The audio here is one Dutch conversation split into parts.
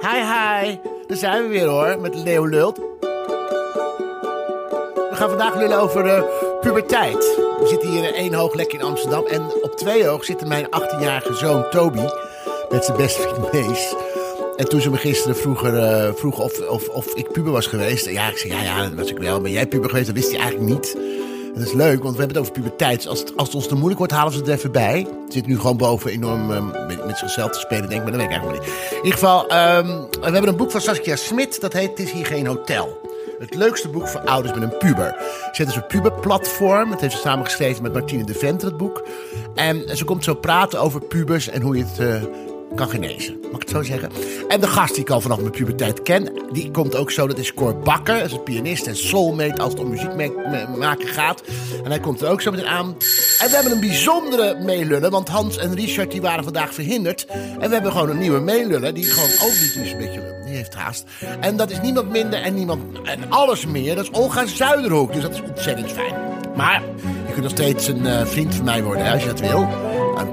Hi, hi. Daar zijn we weer hoor, met Leo Lult. We gaan vandaag lullen over uh, puberteit. We zitten hier in één hoog lekker in Amsterdam. En op twee hoog zit mijn 18-jarige zoon Toby met zijn beste vriend Mees. En toen ze me gisteren vroeger, uh, vroeg of, of, of ik puber was geweest. Ja, ik zei ja, ja, dat was ik wel. Ben jij puber geweest? Dat wist hij eigenlijk niet. En dat is leuk, want we hebben het over puberteit. Als het, als het ons te moeilijk wordt, halen ze het er even bij. Het zit nu gewoon boven enorm uh, met, zichzelf te spelen, denk ik. Maar dat weet ik eigenlijk niet. In ieder geval, um, we hebben een boek van Saskia Smit. Dat heet Het is hier geen hotel. Het leukste boek voor ouders met een puber. Ze heeft dus een puberplatform. Dat heeft ze samengeschreven met Martine de Venter, het boek. En ze komt zo praten over pubers en hoe je het... Uh, kan genezen. Mag ik het zo zeggen? En de gast die ik al vanaf mijn puberteit ken, die komt ook zo. Dat is Cor Bakker. Dat is een pianist en soulmate als het om muziek maken gaat. En hij komt er ook zo meteen aan. En we hebben een bijzondere meelullen, want Hans en Richard die waren vandaag verhinderd. En we hebben gewoon een nieuwe meelullen die gewoon ook niet is een beetje, die heeft haast. En dat is niemand minder en niemand en alles meer. Dat is Olga Zuiderhoek, dus dat is ontzettend fijn. Maar je kunt nog steeds een uh, vriend van mij worden als je dat wil.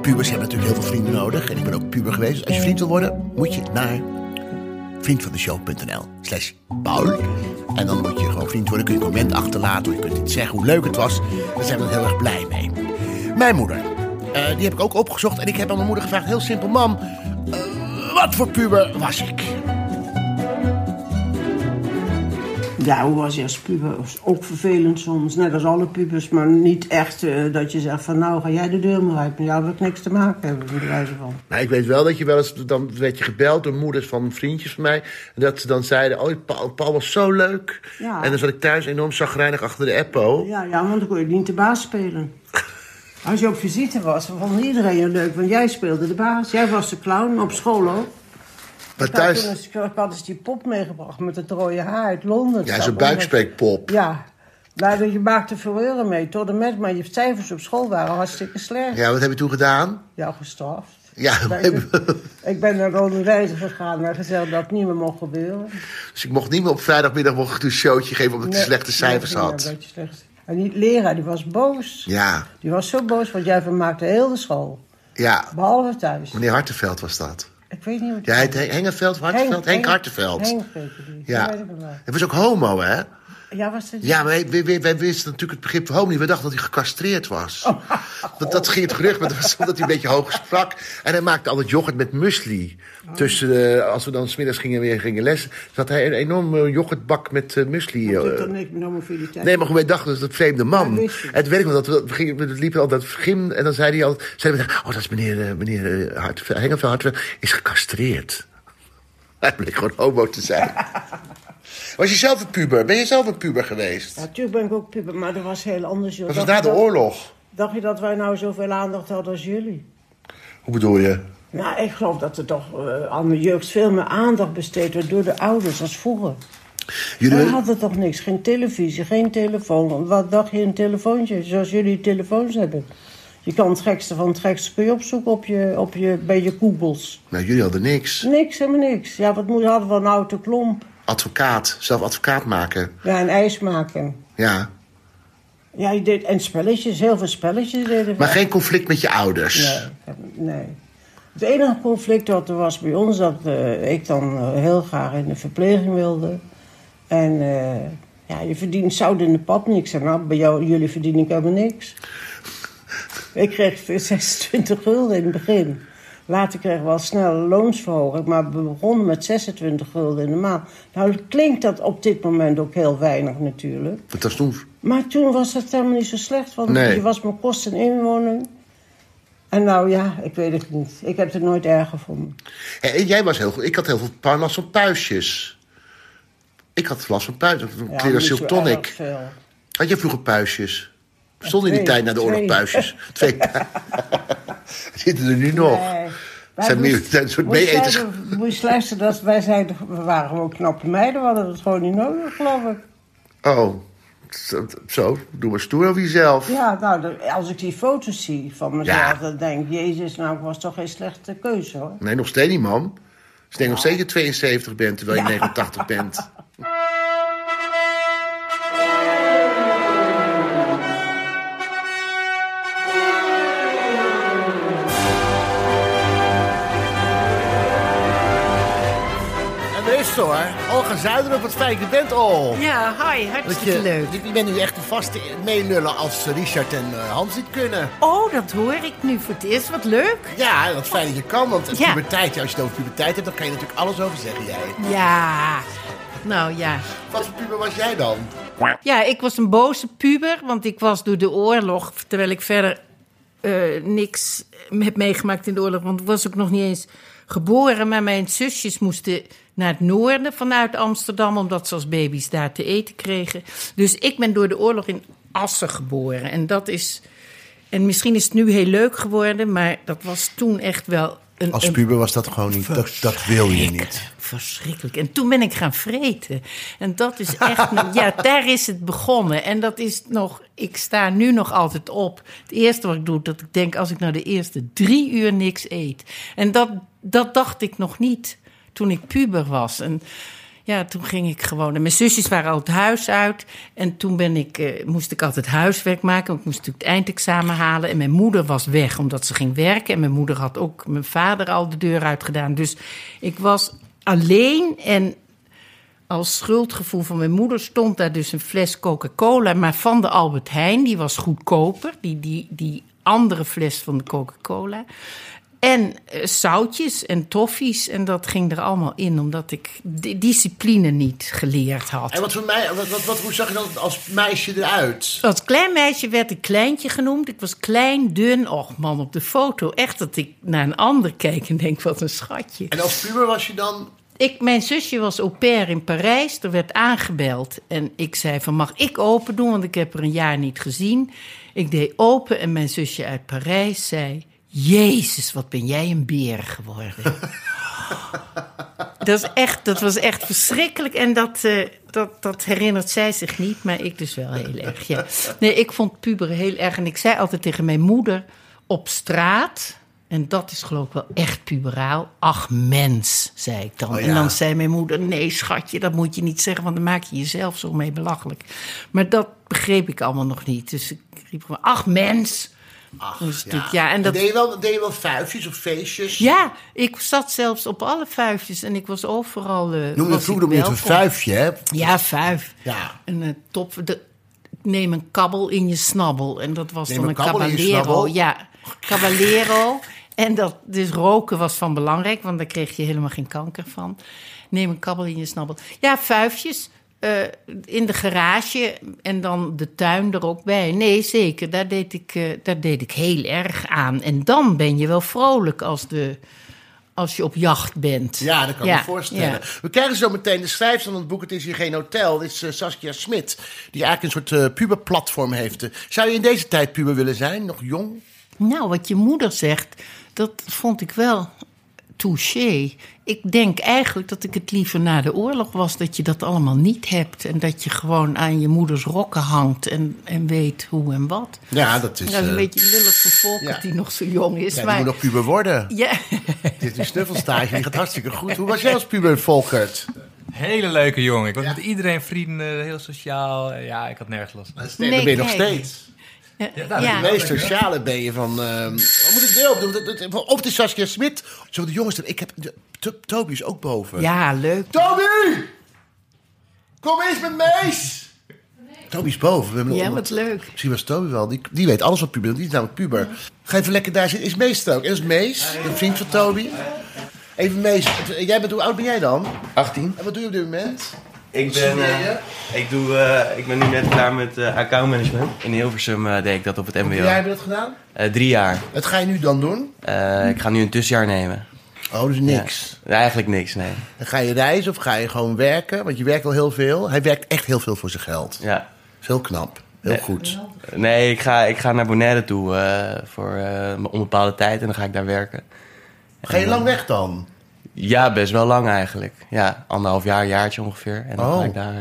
Pubers hebben natuurlijk heel veel vrienden nodig. En ik ben ook puber geweest. Als je vriend wil worden, moet je naar vriendvandeshow.nl slash Paul. En dan moet je gewoon vriend worden. Kun je een comment achterlaten. Of je kunt iets zeggen hoe leuk het was. Daar zijn we heel erg blij mee. Mijn moeder. Uh, die heb ik ook opgezocht. En ik heb aan mijn moeder gevraagd. Heel simpel, mam. Uh, wat voor puber was ik? Ja, hoe was je als puber? Ook vervelend soms, net als alle pubers. Maar niet echt uh, dat je zegt van nou, ga jij de deur maar uit. Met jou wil ik niks te maken hebben, met wijze van. Nou, ik weet wel dat je wel eens, dan werd je gebeld door moeders van vriendjes van mij. En dat ze dan zeiden, oh, Paul, Paul was zo leuk. Ja. En dan zat ik thuis enorm zagrijnig achter de eppo. Ja, ja, want dan kon je niet de baas spelen. Als je op visite was, vond iedereen je leuk, want jij speelde de baas. Jij was de clown, op school ook. Maar thuis... Ik had, eens die pop meegebracht met het rode haar uit Londen. Ja, zo'n buikspreekpop. Ja. Nou, je maakte veel mee, tot en met, maar je cijfers op school waren hartstikke slecht. Ja, wat heb je toen gedaan? Ja, gestraft. Ja, ik, ben naar Rode gegaan en gezegd dat het niet meer mocht gebeuren. Dus ik mocht niet meer op vrijdagmiddag mocht ik een showtje geven omdat ik slechte cijfers nee, had. Ja, slecht. En die leraar die was boos. Ja. Die was zo boos, want jij vermaakte heel de school. Ja. Behalve thuis. Meneer Hartenveld was dat. Ik weet niet hoe het Ja, het Hengeveld, Hartenveld, Henk, Henk Hartenveld. Henk, ja. Hij was ook homo, hè? Ja, was het... Ja, maar wij, wij, wij wisten natuurlijk het begrip homo niet. We dachten dat hij gecastreerd was. Oh, dat, dat ging het gerucht, maar dat was omdat hij een beetje hoog sprak. En hij maakte altijd yoghurt met muesli. Oh. Tussen, uh, als we dan smiddags gingen weer gingen lessen, zat hij een enorme yoghurtbak met uh, muesli. Dat uh, niks met homofiliteit. Nee, maar wij dachten dat het een vreemde man. Ja, het werkte, want we, gingen, we liepen altijd gym en dan zei hij altijd, zei hij, oh, dat is meneer, meneer Hartveld, is gecastreerd. Hij bleek gewoon homo te zijn. Was je zelf een puber? Ben je zelf een puber geweest? Ja, natuurlijk ben ik ook puber, maar dat was heel anders. Dat was na de oorlog. Dacht je dat wij nou zoveel aandacht hadden als jullie? Hoe bedoel je? Nou, ik geloof dat er toch uh, aan de jeugd veel meer aandacht besteed wordt door de ouders als vroeger. Jullie... Wij hadden toch niks, geen televisie, geen telefoon. Wat dacht je een telefoontje, zoals jullie telefoons hebben? Je kan het gekste van het gekste kun je opzoeken op je, op je, bij je koebels. Nou, jullie hadden niks. Niks, helemaal niks. Ja, wat hadden we een auto klomp? Advocaat, zelf advocaat maken. Ja, en ijs maken. Ja. Ja, je deed, en spelletjes, heel veel spelletjes deden Maar geen conflict met je ouders? Nee, nee. Het enige conflict dat er was bij ons, dat uh, ik dan uh, heel graag in de verpleging wilde. En uh, ja, je verdient zout in de pap niks. En nou, bij jou, jullie verdien ik helemaal niks. ik kreeg 26 gulden in het begin. Later kregen we al snel loonsverhoging, maar we begonnen met 26 gulden in de maand. Nou klinkt dat op dit moment ook heel weinig natuurlijk. Dat was toen... Maar toen was dat helemaal niet zo slecht, want nee. je was mijn kosten en inwoning. En nou ja, ik weet het niet. Ik heb het nooit erg gevonden. Hey, jij was heel goed. Ik had heel veel last van puistjes. Ik had last van puistjes. Ja, tonic. Had je vroeger puistjes? Stond in die tijd na de oorlog puistjes? Twee. Zitten er nu nog? Nee. Zijn meer een soort meeeters. Moet je luisteren, dat wij we waren gewoon knappe meiden, we hadden het gewoon niet nodig, geloof ik. Oh, zo, doe maar stoer over jezelf. Ja, nou, als ik die foto's zie van mezelf, ja. dan denk ik, jezus, nou, ik was toch geen slechte keuze, hoor. Nee, nog steeds niet, man. Ik denk nog steeds dat je 72 bent, terwijl je 89 bent. ze hoor. Olga Zuiderop, wat fijn dat je bent, Ol. Ja, hi, hartstikke je, leuk. Je bent nu echt een vaste meelullen als Richard en eh, Hans niet kunnen. Oh, dat hoor ik nu voor het eerst. Wat leuk. Ja, wat fijn dat je kan, want Ja. puberteit, als je het over puberteit hebt, dan kan je natuurlijk alles over zeggen, jij. Ja, nou ja. Wat voor puber was jij dan? Ja, ik was een boze puber, want ik was door de oorlog, terwijl ik verder eh, niks heb meegemaakt in de oorlog, want ik was ook nog niet eens geboren. Maar mijn zusjes moesten naar het noorden vanuit Amsterdam, omdat ze als baby's daar te eten kregen. Dus ik ben door de oorlog in Assen geboren. En dat is. En misschien is het nu heel leuk geworden, maar dat was toen echt wel een. Als puber was dat gewoon niet, dat, dat wil je niet. Verschrikkelijk. En toen ben ik gaan vreten. En dat is echt. ja, daar is het begonnen. En dat is nog. Ik sta nu nog altijd op. Het eerste wat ik doe, dat ik denk als ik nou de eerste drie uur niks eet. En dat, dat dacht ik nog niet toen ik puber was. En ja, toen ging ik gewoon. En mijn zusjes waren al het huis uit. En toen ben ik, eh, moest ik altijd huiswerk maken. Want ik moest natuurlijk het eindexamen halen. En mijn moeder was weg omdat ze ging werken. En mijn moeder had ook mijn vader al de deur uit gedaan. Dus ik was alleen. En als schuldgevoel van mijn moeder stond daar dus een fles Coca-Cola. Maar van de Albert Heijn, die was goedkoper. Die, die, die andere fles van de Coca-Cola. En eh, zoutjes en toffies. En dat ging er allemaal in, omdat ik di- discipline niet geleerd had. En wat voor mij, wat, wat, wat, hoe zag je dan als meisje eruit? Als klein meisje werd ik kleintje genoemd. Ik was klein, dun. Och man, op de foto. Echt dat ik naar een ander keek en denk, wat een schatje. En als puber was je dan... Ik, mijn zusje was au pair in Parijs. Er werd aangebeld. En ik zei van, mag ik open doen? Want ik heb er een jaar niet gezien. Ik deed open en mijn zusje uit Parijs zei... Jezus, wat ben jij een beer geworden. dat, is echt, dat was echt verschrikkelijk. En dat, eh, dat, dat herinnert zij zich niet, maar ik dus wel heel erg. Ja. Nee, ik vond puberen heel erg. En ik zei altijd tegen mijn moeder op straat... En dat is geloof ik wel echt puberaal. Ach, mens, zei ik dan. Oh, ja. En dan zei mijn moeder: Nee, schatje, dat moet je niet zeggen, want dan maak je jezelf zo mee belachelijk. Maar dat begreep ik allemaal nog niet. Dus ik riep gewoon: Ach, mens. Ach, ja, en dat- deed, je wel, deed je wel vuifjes of feestjes? Ja, ik zat zelfs op alle vuifjes en ik was overal. eh, Noem dat vroeger je het een vuifje, hè? Ja, vuif. Ja. Een eh, top. De, neem een kabbel in je snabbel. En dat was Neem dan een caballero. Ja, caballero. En dat, dus roken was van belangrijk, want daar kreeg je helemaal geen kanker van. Neem een kabbel in je snabbel. Ja, vuifjes. Eh, in de garage en dan de tuin er ook bij. Nee, zeker. Daar deed, ik, eh, daar deed ik heel erg aan. En dan ben je wel vrolijk als, de, als je op jacht bent. Ja, dat kan ik Ja, me voorstellen. ja. We krijgen zo meteen de schrijfster van het boek Het is hier geen hotel. Dit is eh, Saskia Smit, die eigenlijk een soort puberplatform heeft. Zou je in deze tijd puber willen zijn? Nog jong? Nou, wat je moeder zegt, dat vond ik wel touché. Ik denk eigenlijk dat ik het liever na de oorlog was, dat je dat allemaal niet hebt. En dat je gewoon aan je moeders rokken hangt en, en weet hoe en wat. Ja, dat is... dat is een eh, beetje lullig voor Volkert ja. die nog zo jong is. ja, die maar moet nog puber worden. ja, Dit is een snuffelstage, die gaat hartstikke goed. Hoe was jij als puber, Volkert? Hele leuke jongen. Ik was met iedereen vrienden, heel sociaal. Ja, ik had nergens last van. Nee, ben je nog steeds. Ja, nou, ja. De meest sociale ben je van... ehm wat moet ik deel op doen? Dat- dat- Of het is Saskia Smit. Zo de jongens, ik heb... de- To- Toby is ook boven. Ja, leuk. Toby! Kom eens met Mees! Toby is boven. We hebben Ja, onder- wat leuk. Misschien was Toby wel. Die, die weet alles wat puber Die is namelijk puber. Ga even lekker daar zitten. Is Mees er ook? En dat is Mees, een vriend van Toby. Even Mees. Jij bent, hoe oud ben jij dan? 18. En wat doe je op dit moment? Ik ben, eh, je? ik, doe, eh, ik ben nu net klaar met eh accountmanagement. In Hilversum deed ik dat op het mbo. jij hebt dat gedaan? Drie jaar. Wat ga je nu dan doen? Ik ga nu een tussenjaar nemen. Oh, dus niks. Ja. Eigenlijk niks, nee. Dan ga je reizen of ga je gewoon werken? Want je werkt al heel veel. Hij werkt echt heel veel voor zijn geld. Ja. Heel knap. Heel Nee. goed. Nee, ik ga, ik ga naar Bonaire toe voor een onbepaalde tijd en dan ga ik daar werken. Ga je lang weg dan? Ja, best wel lang eigenlijk. Ja, anderhalf jaar, jaartje ongeveer. En dan Oh. ga ik daar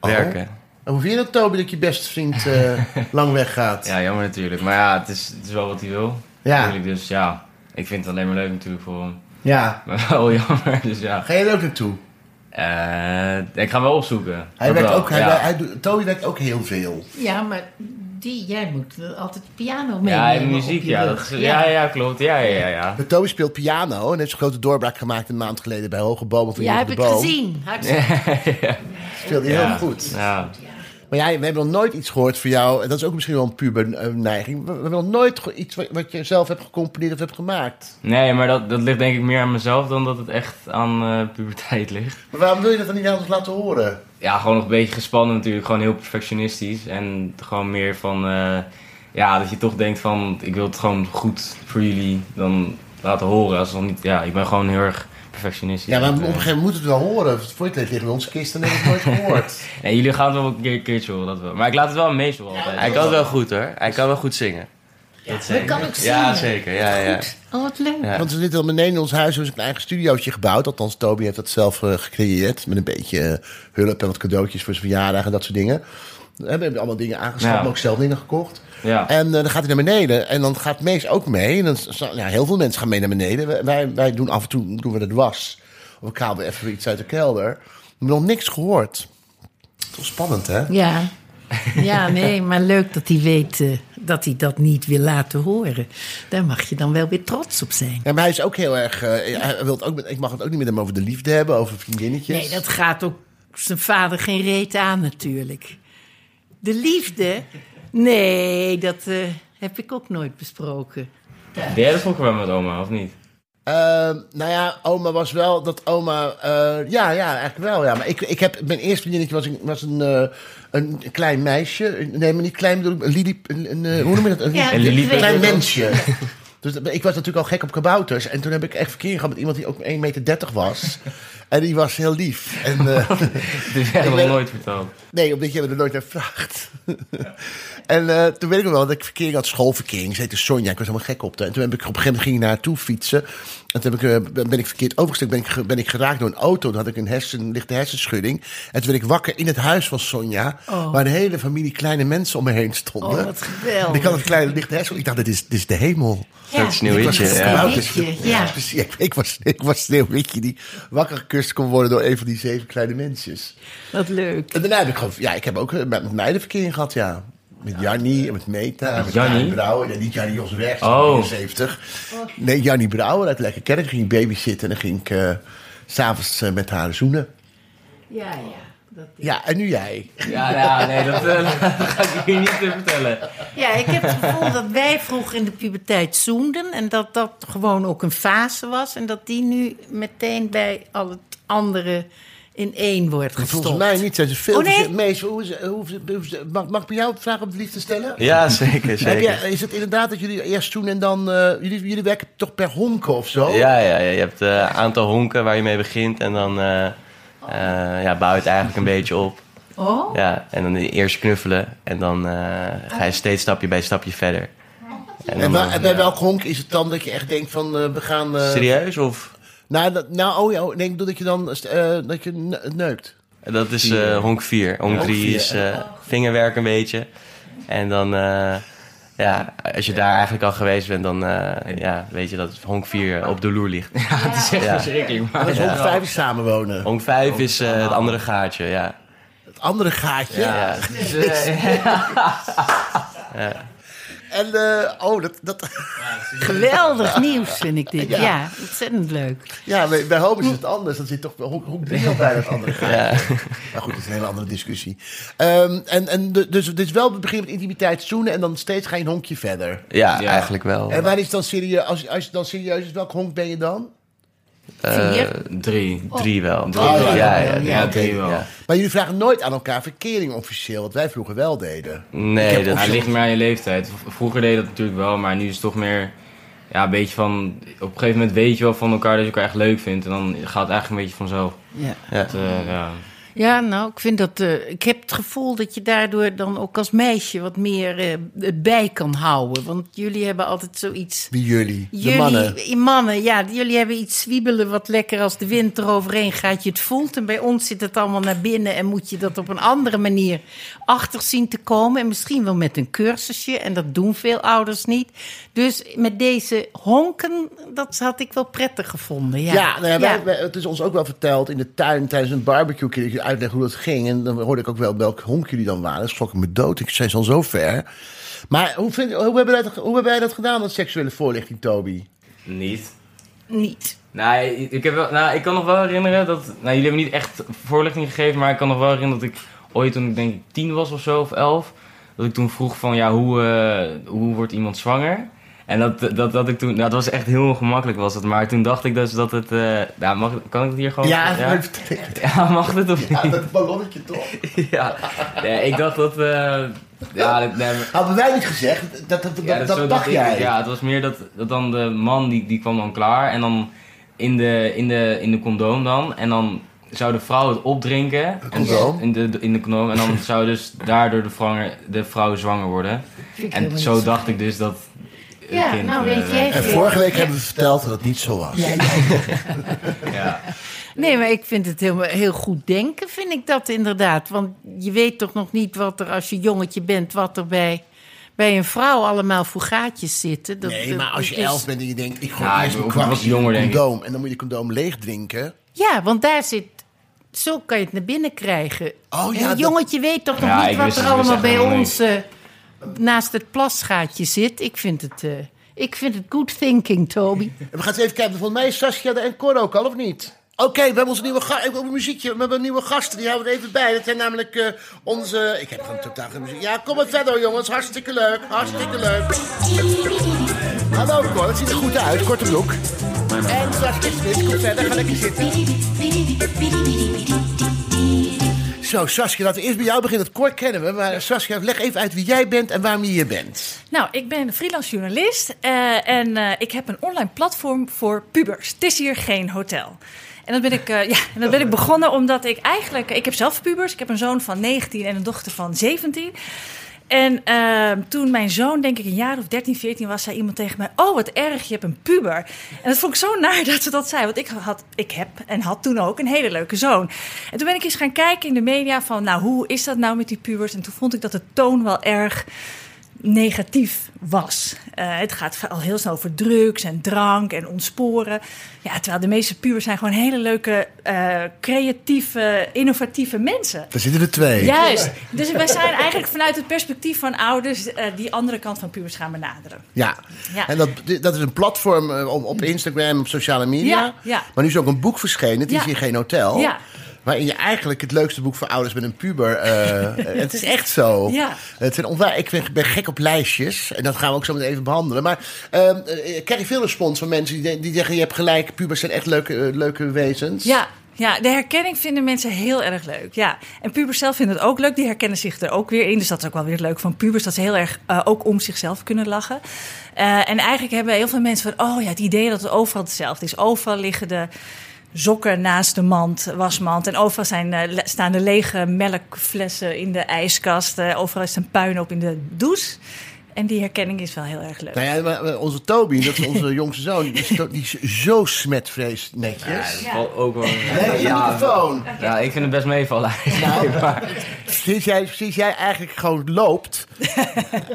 werken. En hoe vind je dat, Toby, dat je beste vriend eh, lang weggaat? Ja, jammer natuurlijk. Maar ja, het is, het is wel wat hij wil. Ja. Natuurlijk, dus ja, ik vind het alleen maar leuk natuurlijk voor hem. Ja. Maar wel jammer, dus ja. Ga je er ook naartoe? Eh, ik ga hem wel opzoeken. Hij werkt wel, ook, hij, ja. hij doet- Toby werkt ook heel veel. Ja, maar Die, jij moet altijd piano mee. Ja, en muziek, ja, dat is, ja, ja, klopt. Ja, ja, ja. ja. Maar Toby speelt piano en heeft zijn grote doorbraak gemaakt een maand geleden bij Hoge Bomen van Ja, heb de ik Boom. gezien. Hartstikke. Speelde Ja. heel goed. Ja. Maar jij, we hebben nog nooit iets gehoord van jou. En dat is ook misschien wel een puber eh, neiging. We, we hebben nog nooit iets wat, wat je zelf hebt gecomponeerd of hebt gemaakt. Nee, maar dat, dat ligt denk ik meer aan mezelf dan dat het echt aan eh, puberteit ligt. Maar waarom wil je dat dan niet aan ons laten horen? Ja, gewoon nog een beetje gespannen natuurlijk. Gewoon heel perfectionistisch. En gewoon meer van... eh, ja, dat je toch denkt van... Ik wil het gewoon goed voor jullie dan laten horen. Als niet... Ja, ik ben gewoon heel erg perfectionistisch. Ja, maar op En, een eh, gegeven moment moeten we het wel horen. Voor je het liggen in onze kist en hebben we het nooit gehoord. jullie gaan het wel een keer, een keertje horen, dat wel. Maar ik laat het wel aan Mees wel altijd. Hij kan het wel goed hoor. Hij kan wel goed zingen. Dat kan ook zingen. Ja, zeker. Ja, ja. Goed. Oh, wat leuk. Ja. Want we zitten al beneden in ons huis. We hebben een eigen studiootje gebouwd. Althans, Toby heeft dat zelf eh, gecreëerd. Met een beetje eh, hulp en wat cadeautjes voor zijn verjaardag en dat soort dingen. We hebben allemaal dingen aangeschaft, Ja. maar ook zelf dingen gekocht. Ja. En eh, dan gaat hij naar beneden. En dan gaat Mees ook mee. En dan, ja, heel veel mensen gaan mee naar beneden. Wij- Wij, doen af en toe doen we het was. Of we kraalden even iets uit de kelder. We hebben nog niks gehoord. Toch spannend, hè? Ja. Ja, nee, maar leuk dat hij weet eh, dat hij dat niet wil laten horen. Daar mag je dan wel weer trots op zijn. Ja, maar hij is ook heel erg... eh, hij wil het ook, ik mag het ook niet met hem over de liefde hebben. Over vriendinnetjes. Nee, dat gaat ook zijn vader geen reet aan natuurlijk. De liefde? Nee, dat eh, heb ik ook nooit besproken. Deed jij dat vroeger wel met oma, of niet? Eh, nou ja, oma was wel dat oma. eh, ja, ja, eigenlijk wel. Ja. Maar ik, ik heb, mijn eerste vriendinnetje was een, was een, eh, een klein meisje. Nee, maar niet klein bedoel ik. Een lili, een, een, hoe noem je dat? Een, Ja, klein ook. mensje. Dus ik was natuurlijk al gek op kabouters. En toen heb ik echt verkeer gehad met iemand die ook 1,30 meter was. En die was heel lief. En, Dat heb jij nog nooit verteld. Nee, omdat je me er nooit naar vraagt. en eh, toen weet ik wel dat ik verkering had, schoolverkering. Ze heette Sonja, ik was helemaal gek op haar. En toen heb ik op een gegeven moment ging ik naar haar toe fietsen. En toen heb ik, eh, ben ik verkeerd overgesteld, ben ik, ben ik geraakt door een auto. Toen had ik een hersen, lichte hersenschudding. En toen werd ik wakker in het huis van Sonja, waar de hele familie kleine mensen om me heen stonden. Oh, wat geweldig. En ik had een kleine lichte hersenschudding. Ik dacht, dit is, dit is de hemel. Ja. Dat sneeuwwitje. Ik was Ja. ja. precies. Ik, was, ik was Sneeuwwitje die wakker gekust kon worden door een van die zeven kleine mensjes. Wat leuk. En daarna heb ik gewoon, ja, ik heb ook eh, met, meiden verkering gehad, ja. Met Jannie en met Meta. en Met Jannie? Brouwer. Nee, niet Jannie Jos Weg, Oh. 70. Nee, Jannie Brouwer uit Lekker Kerk. ging ik babysitten en dan ging ik s s'avonds eh, met haar zoenen. Ja, ja. Dat Ja, en nu jij. Ja, ja nee, dat, eh, dat ga ik hier niet te vertellen. Ja, ik heb het gevoel dat wij vroeger in de puberteit zoenden. En dat dat gewoon ook een fase was. En dat die nu meteen bij al het andere in één wordt gestopt. Volgens mij niet. Zijn ze veel Oh, nee? te- Mees, hoe is, hoe mag, mag ik bij jou een vraag op de liefde stellen? Ja, zeker, Heb zeker. jij, is het inderdaad dat jullie eerst doen en dan... eh, jullie, jullie werken toch per honken of zo? Ja, ja, ja, je hebt een aantal honken waar je mee begint en dan eh, eh, ja, bouw je het eigenlijk een beetje op. Oh? Ja, en dan eerst knuffelen en dan eh, ga je steeds stapje bij stapje verder. En En, dan, eh, en bij welk honk is het dan dat je echt denkt van eh, we gaan... eh, Serieus? Of? Nou, dat, nou, oh ja, nee, ik bedoel dat je dan eh, dat je ne- neukt. Dat is eh, honk 4. Honk 3 vier. is eh, vingerwerk een beetje. En dan, eh, ja, als je daar eigenlijk al geweest bent, dan eh, ja, weet je dat honk 4 op de loer ligt. Ja, het is echt Ja. verschrikkelijk. Maar Dat is Ja. honk vijf is samenwonen. Honk 5 is eh, het andere gaatje, ja. Het andere gaatje. ja. En, eh, oh, dat, dat, Geweldig nieuws vind ik dit. Ja. Ja, ontzettend leuk. ja, bij, bij Home is het anders. Dan zit toch honk, honk drie al bij het andere. Ja. Maar goed, dat is een hele andere discussie. Ehm, en, en dus het is wel het begin met intimiteit zoenen en dan steeds ga je een honkje verder. Ja, Ja. eigenlijk wel. En waar is dan serieus, als, als je dan serieus is, welk honk ben je dan? Eh, Vier? Drie. Drie wel. Drie Oh, ja, ja, ja, ja, Ja, drie wel. ja. Maar jullie vragen nooit aan elkaar verkering officieel, wat wij vroeger wel deden. Nee, dat ligt meer aan je leeftijd. Vroeger deed dat natuurlijk wel, maar nu is het toch meer... Ja, een beetje van... Op een gegeven moment weet je wel van elkaar dat je elkaar echt leuk vindt. En dan gaat het eigenlijk een beetje vanzelf. Ja. Ja. Het, eh, ja. Nou, ik vind dat. eh, ik heb het gevoel dat je daardoor dan ook als meisje wat meer het bij kan houden. Want jullie hebben altijd zoiets. Wie jullie? De Jullie, mannen. mannen, ja, jullie hebben iets zwiebelen wat lekker als de wind eroverheen gaat. Je het voelt. En bij ons zit het allemaal naar binnen. En moet je dat op een andere manier achter zien te komen. En misschien wel met een cursusje. En dat doen veel ouders niet. Dus met deze honken, dat had ik wel prettig gevonden. Ja, Ja, nou ja, wij- wij- het is ons ook wel verteld in de tuin tijdens een barbecue. Dat uitleggen hoe dat ging. En dan hoorde ik ook wel welk honk jullie dan waren. Dan schrok ik me dood. Ik zei al zo ver. Maar hoe, vind, hoe, hebben wij dat, hoe hebben wij dat gedaan, dat seksuele voorlichting, Toby? Niet. Niet. Nee, ik, heb wel, nou, ik kan nog wel herinneren dat... Nou, jullie hebben niet echt voorlichting gegeven, maar ik kan nog wel herinneren dat ik ooit toen ik denk ik tien was of zo, of elf... Dat ik toen vroeg van, ja, hoe, eh, hoe wordt iemand zwanger? En dat, dat, dat ik toen... Nou, dat was echt heel ongemakkelijk was het. Maar toen dacht ik dus dat het... eh nou, mag, kan ik het hier gewoon... Ja, ja? Ja, mag het of niet? Ja, dat ballonnetje toch. Ja, nee, ik dacht dat... eh ja, dat- nee, maar- Hadden wij niet gezegd? Dat, dat, dat, ja, dat, dacht ik jij. Ja, het was meer dat, dat dan de man die, die kwam dan klaar en dan in de, in, de, in de condoom dan. En dan zou de vrouw het opdrinken. En, condoom? in, de, in de condoom. En dan zou dus daardoor de, zwanger, de vrouw zwanger worden. En zo dacht ik dus dat... Ja, kind, nou eh, weet jij En vorige week hebben we verteld dat het niet zo was. Ja. Nee, maar ik vind het heel, heel goed denken, vind ik dat inderdaad. Want je weet toch nog niet wat er, als je jongetje bent, wat er bij, bij een vrouw allemaal voor gaatjes zitten. Dat, Nee, maar als je is- elf bent en je denkt, ik gooi Ja, eerst een jonger, een condoom. En dan moet je condoom leeg drinken. Ja, want daar zit... Zo kan je het naar binnen krijgen. Oh ja, een dat- jongetje weet toch nog Ja, niet wat er allemaal bij ons naast het plasgaatje zit. Ik vind het, eh, ik vind het good thinking, Toby. We gaan eens even kijken. Volgens mij is Saskia en Cor ook al, of niet? Oké, we hebben onze nieuwe ga- ik heb ook een muziekje. We hebben nieuwe gasten, die houden we er even bij. Dat zijn namelijk eh, onze... Ik heb gewoon totaal geen muziek. Ja, kom maar verder jongens. Hartstikke leuk. Hartstikke leuk. Hallo Cor, het ziet er goed uit. Korte broek. En Saskia Smit, kom verder. Ga lekker zitten. Zo, Saskia, laten we eerst bij jou beginnen. Het Cor kennen we. Maar Saskia, leg even uit wie jij bent en waarom je hier bent. Nou, ik ben freelance journalist eh, en eh, ik heb een online platform voor pubers. Het is hier geen hotel. En dat ben ik, eh, ja, en dat ben ik begonnen omdat ik eigenlijk... Ik heb zelf pubers. Ik heb een zoon van 19 en een dochter van 17. En eh, toen mijn zoon, denk ik een jaar of 13, 14 was, zei iemand tegen mij... Oh, wat erg, je hebt een puber. En dat vond ik zo naar dat ze dat zei. Want ik, had, ik heb en had toen ook een hele leuke zoon. En toen ben ik eens gaan kijken in de media van... Nou, hoe is dat nou met die pubers? En toen vond ik dat de toon wel erg negatief was. Eh, het gaat al heel snel over drugs en drank en ontsporen. Ja, terwijl de meeste pubers zijn gewoon hele leuke, eh, creatieve, innovatieve mensen. Daar zitten er twee. Juist. Dus wij zijn eigenlijk vanuit het perspectief van ouders eh, die andere kant van pubers gaan benaderen. Ja. Ja. En dat, dat is een platform op, op Instagram, op sociale media. Ja, ja. Maar nu is ook een boek verschenen, het is hier geen hotel. Ja. Waarin je eigenlijk het leukste boek voor ouders met een puber... eh, het is echt zo. Ja. Het zijn onwaar, ik ben, ben gek op lijstjes. En dat gaan we ook zo meteen even behandelen. Maar eh, eh, krijg je veel respons van mensen die, die zeggen... je hebt gelijk, pubers zijn echt leuke, eh, leuke wezens. Ja, ja, de herkenning vinden mensen heel erg leuk. Ja. En pubers zelf vinden het ook leuk. Die herkennen zich er ook weer in. Dus dat is ook wel weer leuk van pubers. Dat ze heel erg eh, ook om zichzelf kunnen lachen. En eigenlijk hebben heel veel mensen van... oh ja, het idee dat het overal hetzelfde is. Overal liggen de sokken naast de mand, wasmand. En overal zijn, le- staan de lege melkflessen in de ijskast. Eh, overal is een puinhoop in de douche. En die herkenning is wel heel erg leuk. Nou ja, maar, onze Toby, dat is onze jongste zoon... die is, to- die is zo smetvrees netjes. Dat valt ook wel... Nee, microfoon. Ja, ik vind het best meevallen. Maar- Sinds jij, sinds jij eigenlijk gewoon loopt,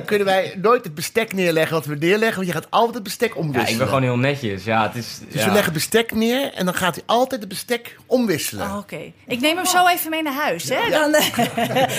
kunnen wij nooit het bestek neerleggen wat we neerleggen. Want je gaat altijd het bestek Ja, omwisselen. ik ben gewoon heel netjes. Ja, het is... Dus ja. we leggen bestek neer en dan gaat hij altijd het bestek omwisselen. Oh, Oké, ik neem hem zo even mee naar huis. Hè? Dan,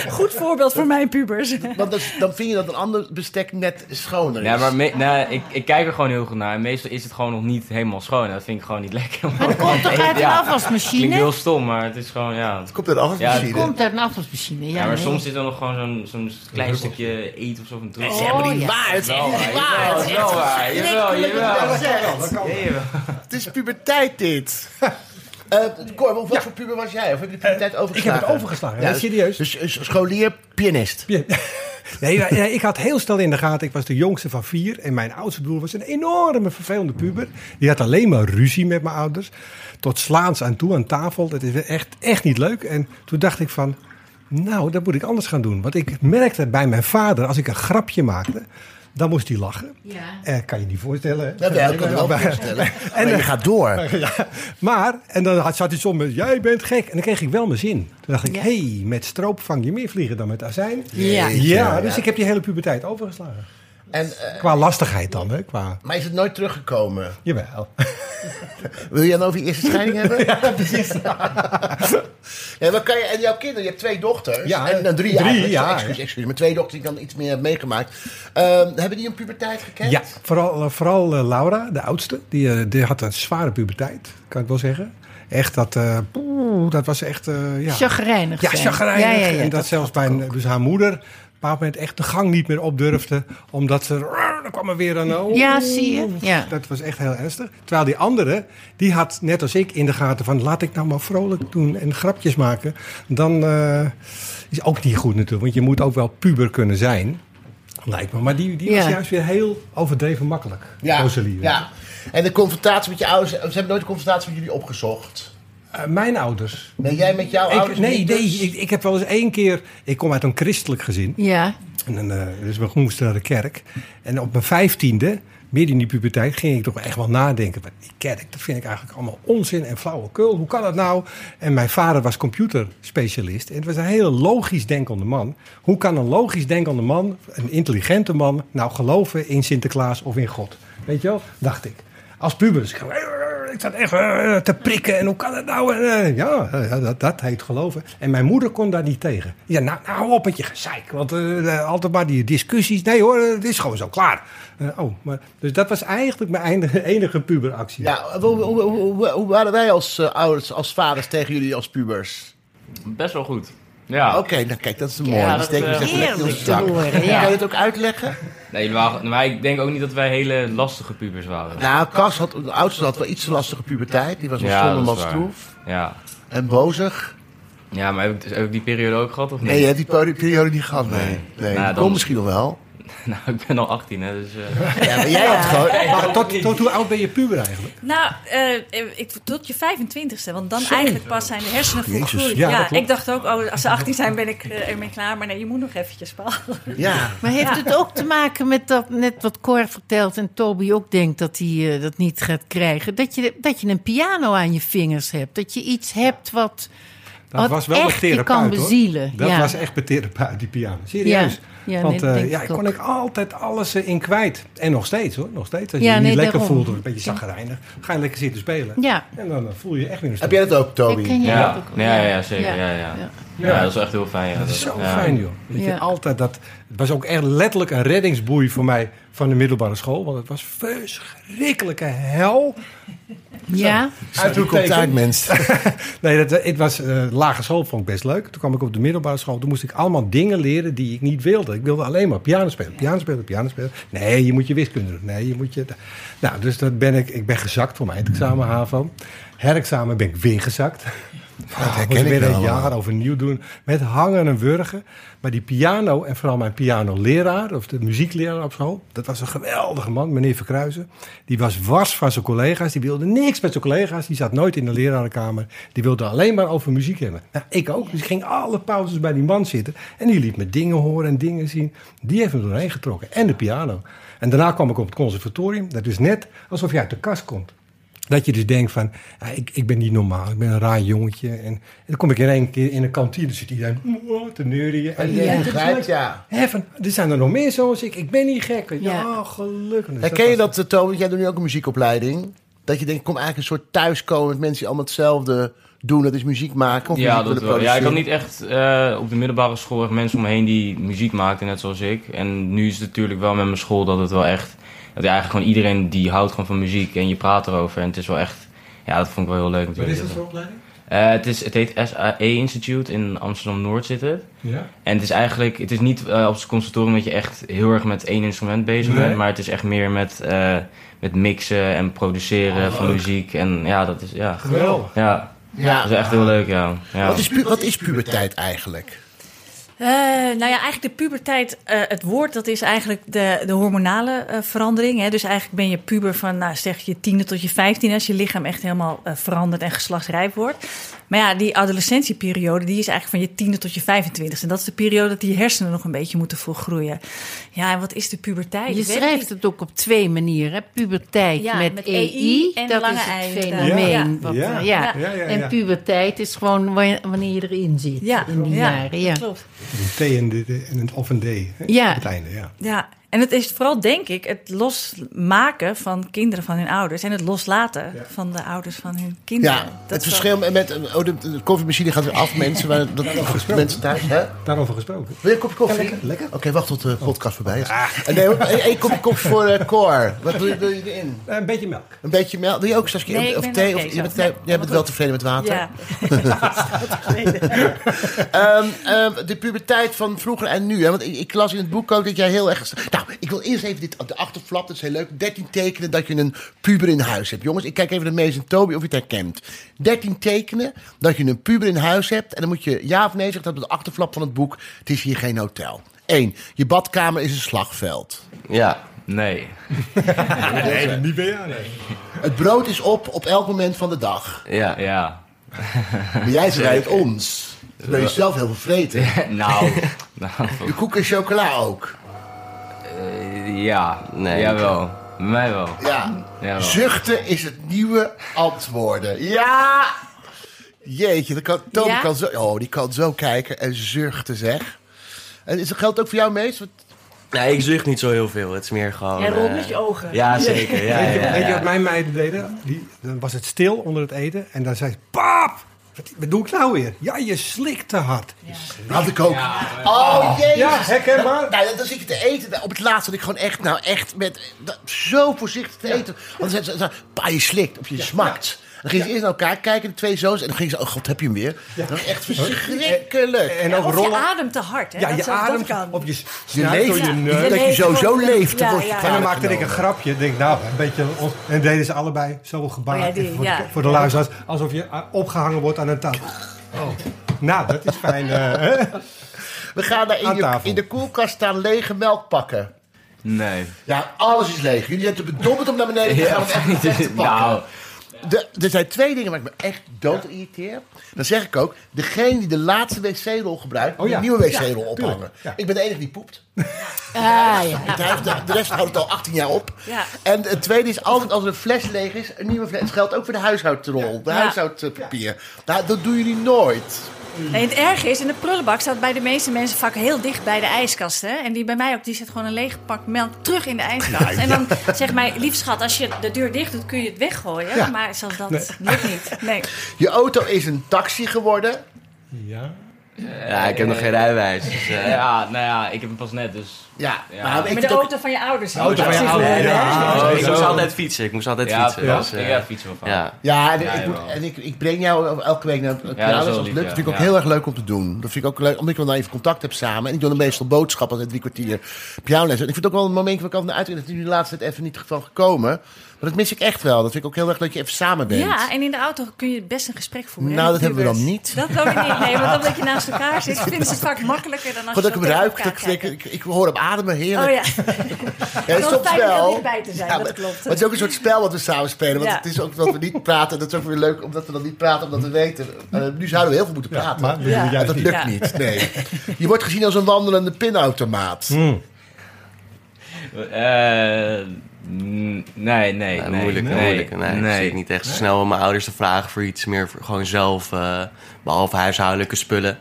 goed voorbeeld voor mijn pubers. Want dan vind je dat een ander bestek net schoner is. Ja, maar me- nou, ik, ik kijk er gewoon heel goed naar. En meestal is het gewoon nog niet helemaal schoon. Dat vind ik gewoon niet lekker. Maar Het komt toch uit een afwasmachine? Klinkt heel stom, maar het is gewoon, ja. Het komt uit de afwasmachine. Ja, Het komt uit een afwasmachine, ja. Ja, maar nee. soms zit er nog gewoon zo'n zo'n klein stukje eten of zo van terug. Het is helemaal niet ja. waar. Het is Wel waar, niet waar. jawel, Het is wel waar, jawel. Jawel. Het is puberteit dit. Eh Cor, wat voor puber was jij? Of heb je de puberteit overgeslagen? Ik heb het overgeslagen, Ja, serieus. Dus eh, scholier, pianist. Ja. Nee, ik had heel snel in de gaten, ik was de jongste van vier. En mijn oudste broer was een enorme vervelende puber. Die had alleen maar ruzie met mijn ouders. Tot slaans aan toe aan tafel. Dat is echt, echt niet leuk. En toen dacht ik van, nou, dat moet ik anders gaan doen. Want ik merkte bij mijn vader, als ik een grapje maakte, dan moest hij lachen. Ja. Eh, kan je niet voorstellen. Dat kan me wel voorstellen. En je gaat door. Ja, maar, en dan had- zat hij soms met, jij bent gek. En dan kreeg ik wel mijn zin. Toen dacht ik, Ja. hé, hey, met stroop vang je meer vliegen dan met azijn. Ja. Ja, dus ik heb die hele puberteit overgeslagen. En, eh, Qua lastigheid dan, hè? Qua, maar is het nooit teruggekomen? jawel. Wil je dan over je eerste scheiding hebben? Ja, precies. Nee, maar kan je, en jouw kinderen, je hebt twee dochters. Ja, en, en drie, drie, ja. Excuus, excuus. Maar twee dochters die ik dan iets meer heb meegemaakt. Ehm, hebben die een puberteit gekend? Ja, vooral, eh, vooral eh, Laura, de oudste, die, die had een zware puberteit, kan ik wel zeggen. Echt, dat, eh, poeh, dat was echt, eh, ja. Chagrijnig Ja, zijn. chagrijnig. Ja, ja, ja, en dat, dat zelfs bij dus haar moeder bepaald moment echt de gang niet meer op durfde. Omdat ze, dan kwam er weer een... oh, Ja, zie je. Ja. Dat was echt heel ernstig. Terwijl die andere, die had net als ik in de gaten van... laat ik nou maar vrolijk doen en grapjes maken. Dan eh, is ook niet goed natuurlijk. Want je moet ook wel puber kunnen zijn. Lijkt me. Maar die, die was juist weer heel overdreven makkelijk. Ja, Rosalie. ja. En de confrontatie met je ouders, ze hebben nooit de confrontatie met jullie opgezocht. Eh, mijn ouders. Ben jij met jouw Ik, ouders? nee, niet nee dus? ik, ik heb wel eens één keer... Ik kom uit een christelijk gezin. Ja, En dan, eh, dus we moesten naar de kerk. En op mijn vijftiende, midden in die puberteit, ging ik toch echt wel nadenken. van, Die kerk, dat vind ik eigenlijk allemaal onzin en flauwekul. Hoe kan dat nou? En mijn vader was computerspecialist. En het was een hele logisch denkende man. Hoe kan een logisch denkende man, een intelligente man, nou geloven in Sinterklaas of in God? Weet je wel? Dacht ik. Als puber. Dus ik, ik zat echt eh, te prikken. En hoe kan dat nou? Eh, ja, eh, dat, dat heet geloven. En mijn moeder kon daar niet tegen. Ja, nou, nou hou op met je gezeik. Want altijd maar die discussies. Nee hoor, het is gewoon zo klaar. Oh, maar, dus dat was eigenlijk mijn enige, enige puberactie. Ja, hoe, hoe, hoe, hoe- hoe waren wij als ouders, als vaders tegen jullie als pubers? Best wel goed. Ja. Oké, nou kijk, dat is mooi. Ja, dat, steken we even lekker in onze heerlijk te zak. horen, ja. Kan je het ook uitleggen? Nee, maar, maar ik denk ook niet dat wij hele lastige pubers waren. Nou, Cas had, de oudste had wel iets te lastige puberteit. Die was wel Ja, dat waar. stroef. Ja. En bozig. Ja, maar heb ik, heb ik die periode ook gehad of niet? Nee, je hebt die peri- periode niet gehad, nee. Nee. nee. Nou, dan- misschien nog wel. nou, ik ben al 18, hè, dus... eh, Ja, maar jij had gewoon... Maar tot, tot hoe oud ben je puber eigenlijk? Nou, eh, ik, tot je 25ste, want dan eigenlijk pas zijn de hersenen Jezus, volgroeid. ja, Ja, ik dacht ook, oh, als ze 18 zijn ben ik eh, ermee klaar. Maar nee, je moet nog eventjes, Paul. Ja. maar heeft het ook te maken met dat, net wat Cor vertelt en Toby ook denkt dat hij dat niet gaat krijgen? Dat je, dat je een piano aan je vingers hebt. Dat je iets hebt wat, Dat wat was wel echt een je therapeut, kan hoor. bezielen. Dat ja. was echt een therapeut, die piano. Serieus. Ja, Want nee, denk ja, ik ik kon ik altijd alles eh, in kwijt. En nog steeds hoor, nog steeds. Als je Ja, je niet nee, lekker daarom. voelt, of een beetje zagrijnig, ga je lekker zitten spelen. Ja. En dan eh, voel je je echt weer een Heb jij dat ook, Toby? Ik ken je dat ja, ook ja, ja, ja, zeker. Ja. Ja. Ja, ja. Ja. dat is echt heel fijn. Ja. Dat is zo ja. fijn joh. Dat je Ja. altijd dat, het was ook echt letterlijk een reddingsboei voor mij van de middelbare school. Want het was verschrikkelijke hel. Ja, Uit hoe komt het uit, mens? Nee, dat, het was eh, lagere school, vond ik best leuk. Toen kwam ik op de middelbare school. Toen moest ik allemaal dingen leren die ik niet wilde. Ik wilde alleen maar piano spelen, piano spelen, piano spelen. Nee, je moet je wiskunde doen. Nee, je moet je... Nou, dus dat ben ik, ik ben gezakt voor mijn eindexamen HAVO. Herexamen ben ik weer gezakt. Dat Ah, herken ik weer een jaar overnieuw doen. Met hangen en wurgen. Maar die piano en vooral mijn pianoleraar, of de muziekleraar op school, dat was een geweldige man, meneer Verkruijzen. Die was wars van zijn collega's. Die wilde niks met zijn collega's. Die zat nooit in de lerarenkamer. Die wilde alleen maar over muziek hebben. Nou, ik ook. Dus ik ging alle pauzes bij die man zitten. En die liet me dingen horen en dingen zien. Die heeft me doorheen getrokken. En de piano. En daarna kwam ik op het conservatorium. Dat is net alsof je uit de kast komt. Dat je dus denkt van, ja, ik, ik ben niet normaal, ik ben een raar jongetje. En, en dan kom ik in één keer in een kantine, zit iedereen "Wow", te neurien. En Ja, ja, begrijpt, ja. Hè, van, er zijn er nog meer zoals ik, ik ben niet gek. Ja, Ja. gelukkig. Dus Herken je was- dat, eh, Toby? Want Jij doet nu ook een muziekopleiding. Dat je denkt, ik kom eigenlijk een soort thuiskomen met mensen die allemaal hetzelfde doen. Dat is muziek maken of Ja, muziek dat wel. ja, ik had niet echt eh, op de middelbare school echt mensen om me heen die muziek maakten, net zoals ik. En nu is het natuurlijk wel met mijn school dat het wel echt... Dat eigenlijk gewoon iedereen die houdt gewoon van muziek en je praat erover. En het is wel echt... Ja, dat vond ik wel heel leuk Wat natuurlijk. is dat voor opleiding? Eh, het, is, het heet SAE Institute in Amsterdam-Noord zit het. Ja. En het is eigenlijk, het is niet eh, op het conservatorium dat je echt heel erg met één instrument bezig Nee. bent, maar het is echt meer met, eh, met mixen en produceren Oh, van muziek. En ja, dat is, ja, Geweldig. ja, Ja. dat is echt heel leuk, ja. ja. Wat, is pu- wat is puberteit eigenlijk? Eh, nou ja, eigenlijk de puberteit, eh, het woord, dat is eigenlijk de, de hormonale eh, verandering. Hè? Dus eigenlijk ben je puber van, nou, zeg je tiende tot je vijftiende, als je lichaam echt helemaal verandert en geslachtsrijp wordt. Maar ja, die adolescentieperiode, die is eigenlijk van je tiende tot je 25 En dat is de periode dat die hersenen nog een beetje moeten volgroeien. Ja, en wat is de puberteit? je schrijft het ook op twee manieren. hè. Puberteit Ja, met, met EI, EI en dat lange is het fenomeen. Wat, Ja. ja. Ja, ja, ja. En puberteit is gewoon wa- wanneer je erin zit. Ja, in die ja, jaren. Ja. klopt. Een T en, de, en een of een D. hè, Ja. Op het einde, ja. Ja, En het is vooral, denk ik, het losmaken van kinderen van hun ouders... en het loslaten van de ouders van hun kinderen. Ja, Dat het wel- verschil met... Oh, de, de koffiemachine gaat weer af, mensen. Maar dat, mensen thuis, hè? Daarover gesproken. Wil je een kopje koffie? lekker. Oké, wacht tot de podcast voorbij is. En nee, één één kopje koffie voor eh Cor. Wat wil je, wil je erin? Eh, een beetje melk. Een beetje melk? Wil je ook Saskia? Nee, of thee? Of, je bent, Nee, jij bent wel tevreden met water? Ja. Ehm, ehm, de puberteit van vroeger en nu. Hè? Want ik, ik las in het boek ook dat jij heel erg... Nou, ik wil eerst even dit, de achterflap, dat is heel leuk. 13 tekenen dat je een puber in huis hebt. Jongens, ik kijk even naar Mees en Toby of je het herkent. 13 tekenen dat je een puber in huis hebt. En dan moet je ja of nee zeggen dat op de achterflap van het boek... het is hier geen hotel. 1. Je badkamer is een slagveld. Ja. Nee. Nee, niet bij jou. Nee. Het brood is op op elk moment van de dag. Ja. Ja. Maar jij zei het ons. Dan ben je zelf heel veel vreten. nou, nou De koek en chocola ook. Ja. Nee. Jawel. Bij mij wel. Ja. Jawel. Zuchten is het nieuwe antwoorden. Ja! Jeetje, dat kan, Ja? kan zo, oh, die kan zo kijken en zuchten, zeg. En is dat geldt ook voor jou, Mees? Want- Nee, ik zucht niet zo heel veel. Het is meer gewoon... Jij rolt eh, met je ogen. Ja, zeker. Ja, Weet je, ja, weet je ja. wat mijn meiden deden? Die, dan was het stil onder het eten. En dan zei ze, pap, wat, wat doe ik nou weer? Ja, je slikt te hard. Had ik ook. oh, jezus. Ja, herkenbaar. Nou, dan zit je te eten. Op het laatst had ik gewoon echt, nou echt, met, dat- zo voorzichtig te eten. Want dan zei ze, pa, je slikt of je smakt. Dan gingen ze eerst naar elkaar kijken, de twee zoons. En dan gingen ze, oh god, heb je hem weer? Dat was echt verschrikkelijk. En ook Of je rollen. ademt te hard, hè? Ja, dat, je dat ademt kan. op je Je leeft, je neus. dat je sowieso leeft. En dan maakte ik een grapje. Ik denk, nou, een beetje... En deden ze allebei zo gebaar. Oh voor, ja. de, voor de luisteraars. Alsof je ah, opgehangen wordt aan een touw. Oh. Nou, dat is fijn. eh? We gaan daar in, Aan je, tafel. in de koelkast staan lege melkpakken. Nee. Ja, alles is leeg. Jullie zijn te bedommerd om naar beneden te gaan om echt te pakken. Nou, De, er zijn twee dingen waar ik me echt dood irriteer. Dan zeg ik ook, degene die de laatste wc-rol gebruikt, Oh ja. moet een nieuwe wc-rol Ja, ophangen. Ik ben de enige die poept. Ah, ja. De, rest houdt het al 18 jaar op. Ja. En het tweede is, altijd als er een fles leeg is, een nieuwe fles. Het geldt ook voor de huishoudrol, de huishoudpapier. Nou, dat doen jullie nooit. Nee, het erge is, in de prullenbak staat bij de meeste mensen vaak heel dicht bij de ijskast. Hè? En die bij mij ook, die zet gewoon een leeg pak melk terug in de ijskast. En dan zegt mij, lief schat, als je de deur dicht doet, kun je het weggooien. Ja. Maar zelfs dat lukt niet. Nee. Je auto is een taxi geworden. Ja. Ja, ik heb nog geen rijbewijs. Dus, eh, ja, nou ja, ik heb hem pas net, dus... Ja, Ja. maar ik Met de ook- auto van je ouders. auto van je Ja. ouders, Ja. ja. Oh, ik moest altijd fietsen. Ik moest altijd Ja, fietsen. ja, dus, eh, fietsen ja. Ja, en, Ja, ik, moet, en ik, ik breng jou elke week naar het dat is ja. Dat vind ik ook Ja. heel erg leuk om te doen. Dat vind ik ook leuk, omdat ik dan even contact heb samen. En ik doe dan meestal boodschappen altijd drie kwartier pianoles. En ik vind het ook wel een momentje waar ik over naar uitkijk. Dat is nu de laatste tijd even niet van gekomen. Maar dat mis ik echt wel. Dat vind ik ook heel erg leuk dat je even samen bent. Ja, en in de auto kun je best een gesprek voeren. Nou, dat hebben we dan niet. Dat ook niet. Nee, want omdat je naast elkaar zit, vinden ze het vaak makkelijker dan als dat je ik hem ruik. Dat ik, ik, ik, ik hoor hem ademen, heerlijk. Oh ja. Ja, Wel soms fijn om heel wel. dichtbij te zijn, dat maar, klopt. maar het is ook een soort spel wat we samen spelen. Want Ja. het is ook dat we niet praten. Dat is ook weer leuk, omdat we dan niet praten, omdat we weten. eh, nu zouden we heel veel moeten praten. maar dat Ja. juist dat lukt Ja. niet, nee. Je wordt gezien als een wandelende pinautomaat. Hmm. Eh, nee, nee, nee. moeilijk, nee, moeilijk. Nee, Ik zit niet echt zo snel om mijn ouders te vragen voor iets meer voor gewoon zelf, eh, behalve huishoudelijke spullen.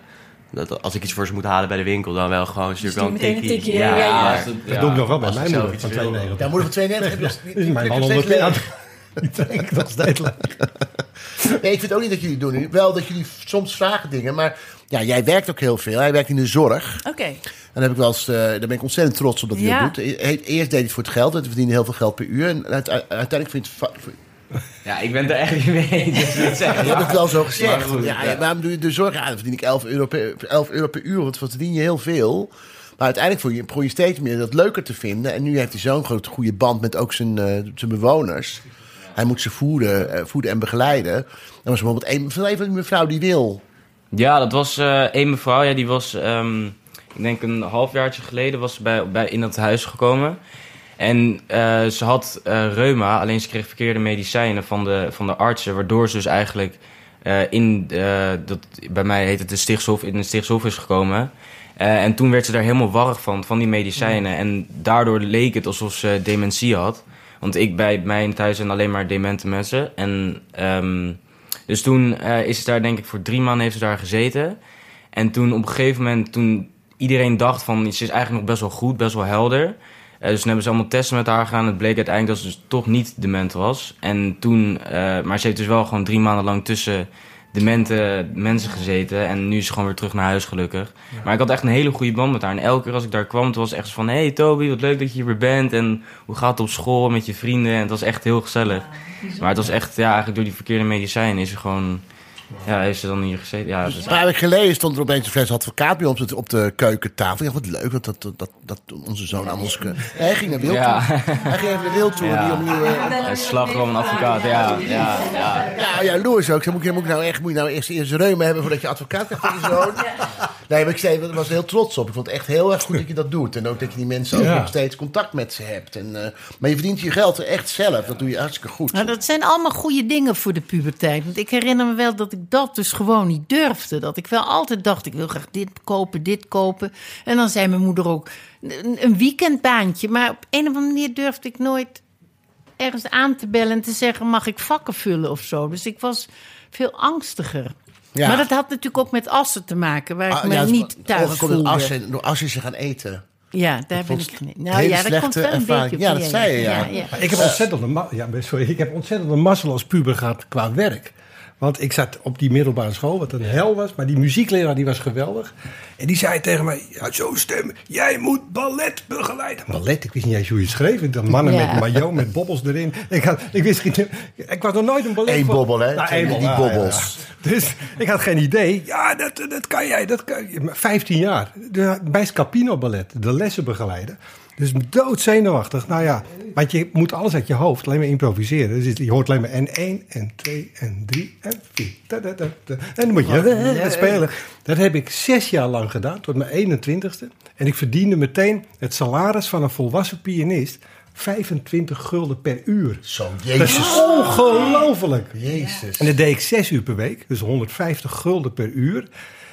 Dat als ik iets voor ze moet halen bij de winkel, dan wel gewoon stuur ik wel een tikje, ja, ja, ja. maar- als het- Dat doe ik nog wel bij ik mijn zelf moeder van wil. 92. Ja, moeder van 92 heb je nog niet. Dit is mijn man ik steeds leuk. Nee, ik vind ook niet dat jullie het doen. Wel dat jullie soms vragen dingen, maar ja, jij werkt ook heel veel. Hij werkt in de zorg. Oké. En daar, heb ik wel eens, eh, daar ben ik ontzettend trots op dat hij Ja. dat doet. E- Eerst deed hij het voor het geld, want hij verdiende heel veel geld per uur. En uite- uiteindelijk vind ik het... Ja, ik ben het er echt niet mee eens. Dus dat zeg Je hebt het wel zo gezegd. Maar ja, ja. Waarom doe je de zorg? Ja, dan verdien ik 11 euro per, 11 euro per uur, want dan verdien je heel veel. Maar uiteindelijk voor je, begon je steeds meer dat leuker te vinden. En nu heeft hij zo'n grote goede band met ook zijn, eh, zijn bewoners. Hij moet ze voeden, eh, voeden en begeleiden. Er was bijvoorbeeld een, van even een mevrouw die wil. Ja, dat was eh één mevrouw. Ja, die was, ehm, ik denk een halfjaartje geleden, was ze bij, bij, in dat huis gekomen. En eh, ze had eh, reuma, alleen ze kreeg verkeerde medicijnen van de, van de artsen. Waardoor ze dus eigenlijk in, dat, bij mij heet het de Stichtshof, in de Stichtshof is gekomen. En toen werd ze daar helemaal warrig van, van die medicijnen. En daardoor leek het alsof ze dementie had. Want ik bij mij thuis zijn alleen maar demente mensen. En ehm, dus toen eh, is ze daar denk ik voor drie maanden heeft ze daar gezeten. En toen op een gegeven moment, toen iedereen dacht van... ze is eigenlijk nog best wel goed, best wel helder... Eh, dus toen hebben ze allemaal testen met haar gedaan. Het bleek uiteindelijk dat ze dus toch niet dement was. En toen, eh, maar ze heeft dus wel gewoon drie maanden lang tussen demente mensen gezeten. En nu is ze gewoon weer terug naar huis, gelukkig. Maar ik had echt een hele goede band met haar. En elke keer als ik daar kwam, toen was het echt van... Hey Toby, wat leuk dat je hier weer bent. En hoe gaat het op school met je vrienden? En het was echt heel gezellig. maar het was echt, ja, eigenlijk door die verkeerde medicijnen is ze gewoon... Ja, heeft ze dan hier gezeten. Ja, dus Een paar weken geleden stond er opeens een fles advocaat bij ons op de- op de keukentafel. Ja, wat leuk dat, dat, dat, dat onze zoon aan ons... Hij ging naar Wild Ja. Hij ging even naar Wild toe. Ja. Die opnieuw, eh, Hij is slagroom en advocaat, ja. ja, ja. Ja, ja, Lois ook. Zei, moet, je, moet, ik nou echt, moet je nou eerst, eerst reuma hebben voordat je advocaat krijgt voor je zoon? Nee, maar ik zei, was er heel trots op. Ik vond het echt heel erg goed dat je dat doet. En ook dat je die mensen ook Ja. nog steeds contact met ze hebt. En, eh, maar je verdient je geld er echt zelf. Dat doe je hartstikke goed. Nou, dat zijn allemaal goede dingen voor de puberteit. Want ik herinner me wel dat ik dat dus gewoon niet durfde. Dat ik wel altijd dacht, ik wil graag dit kopen, dit kopen. En dan zei mijn moeder ook, een, weekendbaantje. Maar op een of andere manier durfde ik nooit ergens aan te bellen... en te zeggen, mag ik vakken vullen of zo. Dus ik was veel angstiger. Ja. Maar dat had natuurlijk ook met assen te maken... waar ik Ah, me ja, niet thuis voelde. assen, door assen ze gaan eten. Ja, daar ben ik... niet. Nou hele ja, dat komt wel een ervaring. beetje... Ja, dat je- zei je, ja. ja. Maar Ik heb ontzettend een ja, sorry, ik heb ontzettend een mazzel als puber gehad qua werk. Want ik zat op die middelbare school, wat een hel was. Maar die muziekleraar die was geweldig. En die zei tegen mij, ja, zo'n stem, jij moet ballet begeleiden. Ballet, ik wist niet eens hoe je het schreef. Dacht, mannen Ja. met maillot, met bobbels erin. Ik, had, ik wist niet, ik was nog nooit een ballet. Eén voor- bobbel, hè? Nou, één die bobbel, bobbels. ja, ja. Dus ik had geen idee. Ja, dat, dat kan jij, dat kan je. Maar 15 jaar. De, bij Scapino Ballet, de lessen begeleiden. Dus doodzenuwachtig. Nou ja, want je moet alles uit je hoofd alleen maar improviseren. Dus je hoort alleen maar en 1 en 2 en 3 en 4. Da, da, da, da. En dan moet je spelen. Dat heb ik zes jaar lang gedaan, tot mijn 21ste. En ik verdiende meteen het salaris van een volwassen pianist. 25 gulden per uur. Zo, Dat is jezus. ongelooflijk. Jezus. En dat deed ik zes uur per week, dus 150 gulden per uur.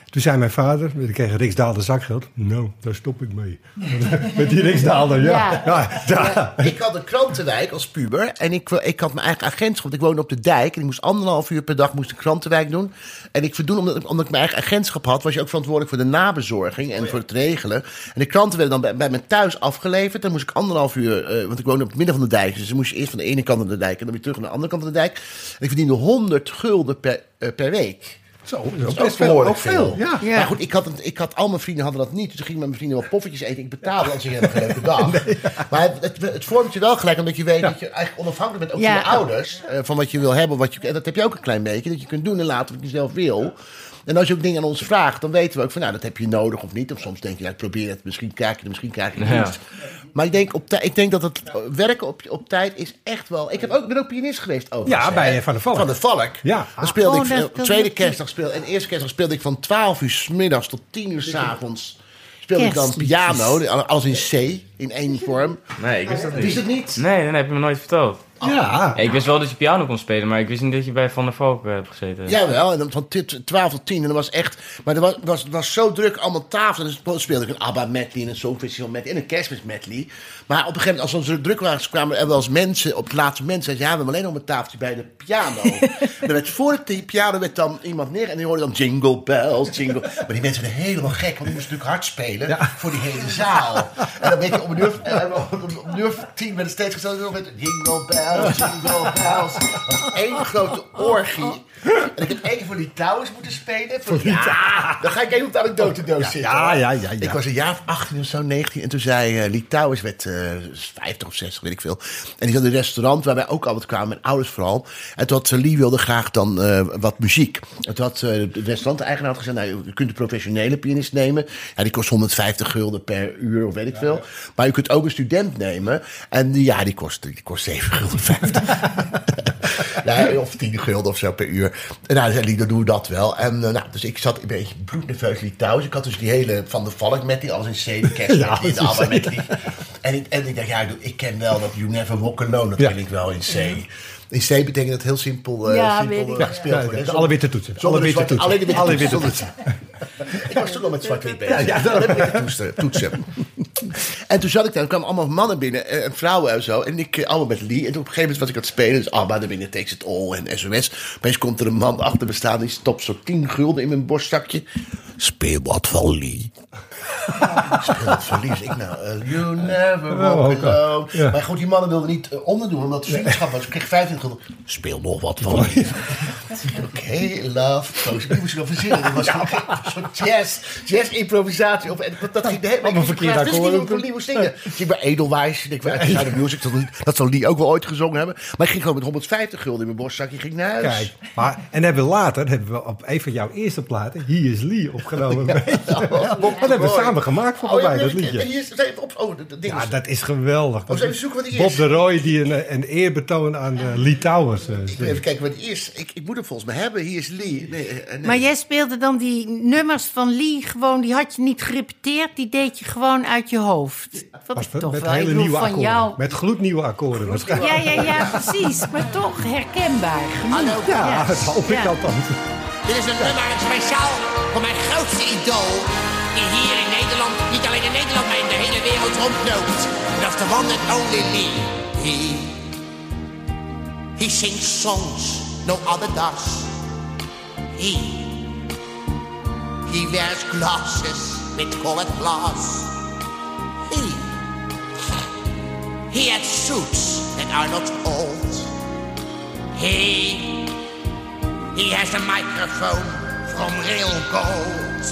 Toen zei mijn vader, ik kreeg een Riksdaalder zakgeld. Nou, daar stop ik mee. Met die Riksdaalder, ja. ja. ja. Ik had een krantenwijk als puber. En ik, ik had mijn eigen agentschap. Want ik woonde op de dijk. En ik moest anderhalf uur per dag moest ik krantenwijk doen. En ik verdoen, omdat, omdat ik mijn eigen agentschap had... was je ook verantwoordelijk voor de nabezorging en voor het regelen. En de kranten werden dan bij, bij me thuis afgeleverd. Dan moest ik anderhalf uur... eh, want ik woonde op het midden van de dijk. Dus dan moest je eerst van de ene kant van de dijk... en dan weer terug naar de andere kant van de dijk. En ik verdiende 100 gulden per, eh, per week. Zo, dat is Dat ook is best veel. Ook veel, ja. Ja. Maar goed, ik had, ik had, al mijn vrienden hadden dat niet. Dus toen ging ik met mijn vrienden wel poffertjes eten. Ik betaalde als ik helemaal geen leuke dag. Maar het, het, het vormt je wel gelijk, omdat je weet dat je eigenlijk onafhankelijk bent, ook Ja. van je ouders. eh, van wat je wil hebben. Wat je, en dat heb je ook een klein beetje. Dat je kunt doen en laten wat je zelf wil. En als je ook dingen aan ons vraagt, dan weten we ook van, nou, dat heb je nodig of niet. Of soms denk je, ja, ik probeer het, misschien krijg je het, misschien krijg je het Ja. niet. Maar ik denk, op ik denk dat het werken op, op tijd is echt wel... Ik heb ook, ben ook pianist geweest overigens. Ja, bij hè. Van der Valk. Van de Valk. Ja. Dan speelde Oh, ik, tweede kerstdag speelde, en eerste kerstdag speelde ik van 12 uur 's middags tot 10 uur 's avonds. Speelde ik dan piano, alles in C, in één vorm. Nee, ik wist dat niet. Wist het niet? Nee, nee, heb je me nooit verteld. Ja. Ja, ik wist wel dat je piano kon spelen, maar ik wist niet dat je bij Van der Valk eh, hebt gezeten. Jawel, en dan van t- 12 tot 10. En dat was echt. Maar er was, was, was zo druk, allemaal tafel. En dan speelde ik een ABBA medley en een Songfestival medley en een kerstmis medley. Maar op een gegeven moment, als we zo druk waren, kwamen er wel eens mensen, op het laatste moment, zeiden ze, ja, we hebben alleen nog een tafeltje bij de piano. dan werd voor de piano werd dan iemand neer en die hoorde dan jingle bells, jingle. Maar die mensen werden helemaal gek, want die moesten natuurlijk hard spelen voor die hele zaal. En dan weet je, op een uur, eh, op een uur tien werd het steeds gesteld jingle bells, was één grote orgie. En ik heb één voor die Towers moeten spelen. Voor ja, dan ga ik even op de anekdote-doos zitten. ja, ja, ja, ja. Ik was een jaar of 18 of zo, 19. En toen zei uh, werd uh, 50 of 60, weet ik veel. En die zat in een restaurant waar wij ook altijd kwamen, mijn ouders vooral. En toen had Lee wilde graag dan uh, wat muziek. En toen had de restaurant-eigenaar gezegd, nou, u kunt een professionele pianist nemen. Ja, die kost 150 gulden per uur of weet ik veel. Maar u kunt ook een student nemen. En ja, die kost, die kost 7 gulden 50. nee, of 10 gulden of zo per uur. En nou, zei doen we dat wel. En uh, nou, dus ik zat een beetje bloednerveus Lee Towers. Ik had dus die hele Van de Valk met die, alles in C, ja, met die, de ABBA met die. En ik, en ik dacht, ja, ik ken wel dat You Never Walk Alone, dat ja. ken ik wel in C. In C betekent het heel simpel, uh, ja, simpel uh, gespeeld worden. Ja, alle witte toetsen. Alle witte toetsen. Alleen de witte alle witte toetsen. ik was toen al met zwart-wit bezig. Ja, ja, dan witte toetsen. toetsen. En toen zat ik daar, er kwamen allemaal mannen binnen, en vrouwen en zo. En ik allemaal met Lee. En op een gegeven moment was ik aan het spelen. Dus ABBA, daar binnen Takes It All en SOS. Opeens komt er een man achter me staan. Die stopt zo 10 gulden in mijn borstzakje. Speel wat van Lee. Speelt verliefd. Ik nou, eh, you never walk alone. ja. Maar goed, die mannen wilden niet eh, onderdoen, omdat het vriendschap was. Ik kreeg 25 gulden. Speel nog wat van. Oké, love. Ik moest verzinnen. Dat was gewoon een soort jazz, jazz improvisatie. Op, en dat, dat ging de hele Allemaal verkeerde Dus niet nieuwe zingen. Dus ik ben Edelwijs. Ik ben uit de music. Dat, dat zal die ook wel ooit gezongen hebben. Maar ik ging gewoon met 150 gulden in mijn borstzakje. ging naar huis. Kijk, maar, en hebben we later hebben we op een van jouw eerste platen, He is Lee, opgenomen. Wel. Dat hebben we mooi. Gemaakt voor Oh, mij, dat liedje. Hier is even op. Oh, dat ding Ja, is- dat is geweldig. Dat eens even is zoeken wat die Bob is. de Roy die een, een eerbetoon aan uh, Lee Towers uh, Ik moet even kijken wat die is. Ik, ik moet hem volgens mij hebben. Hier is Lee. Nee, eh, nee. Maar jij speelde dan die nummers van Lee gewoon, die had je niet gerepeteerd, die deed je gewoon uit je hoofd. Wat Was met toch wel, hele nieuwe van akkoorden. jou. Met gloednieuwe akkoorden waarschijnlijk. Ja, ja, ja, precies. Maar toch herkenbaar. Hallo. Ja, dat hoop ik Ja. althans. Dit is een nummer speciaal voor mijn grootste idool. Die hier in Niet alleen in Nederland, maar in de hele wereld rondloopt. Dat is de one and only Lee. He, he sings songs no other does. He, he wears glasses with colored glass. He, he has suits that are not old. He, He has a microphone from real gold.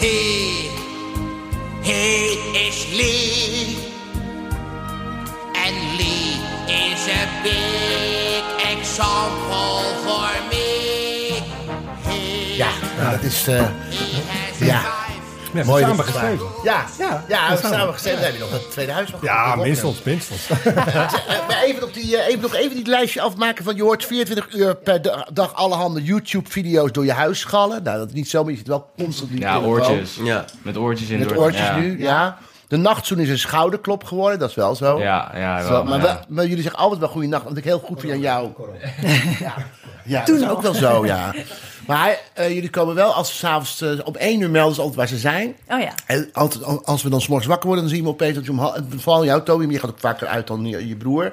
He, he is Lee. And Lee is a big example for me. He, Ja, nou, dat is... Eh, has Ja. Ja, mooi samen geschreven. Ja, ja, Ja, ja we samen. samen geschreven. Dan heb je nog dat tweede huis nog Ja, minstens, minstens. Maar even, op die, eh, even nog even die lijstje afmaken van je hoort 24 uur per da- dag allerhande YouTube-video's door je huis schallen. Nou, dat is niet zo, maar je zit wel constant in Ja, oortjes. Ja. Met oortjes in Met door- oortjes ja. nu, ja. De nachtzoen is een schouderklop geworden, dat is wel zo. Ja, ja, Zo, wel. maar, ja. wel- maar jullie zeggen altijd wel goede nacht, want ik heel goed vind aan jou. Ja, ja dat is ook wel zo, ja. Maar eh, jullie komen wel als ze s'avonds uh, om één uur melden ze altijd waar ze zijn. Oh ja. En altijd, als we dan s'morgens wakker worden, dan zien we opeens dat je om half... Vooral jou, Toby, maar je gaat ook vaker uit dan je, je broer.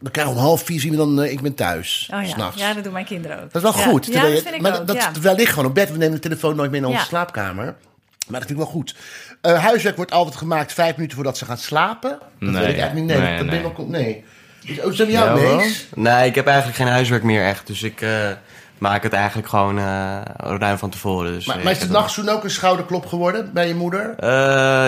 Dan krijgen we om half vier zien we dan, eh, ik ben thuis. Oh ja. s'nachts. ja, dat doen mijn kinderen ook. Dat is wel Ja. goed. Ja, dat vind ik maar ook, dat, ja. Liggen gewoon op bed. We nemen de telefoon nooit mee naar onze Ja. slaapkamer. Maar dat vind ik wel goed. Eh, huiswerk wordt altijd gemaakt vijf minuten voordat ze gaan slapen. Dat Nee. weet ik eigenlijk niet. Nee, Nee, dat nee. ben ik ook- nee. Is- Oh, zijn we jou mee? Nee, ik heb eigenlijk geen huiswerk meer echt. Dus ik eh, maak het eigenlijk gewoon eh, ruim van tevoren. Dus, Maar, eh, maar is heb- nachtzoen ook een schouderklop geworden bij je moeder? Eh,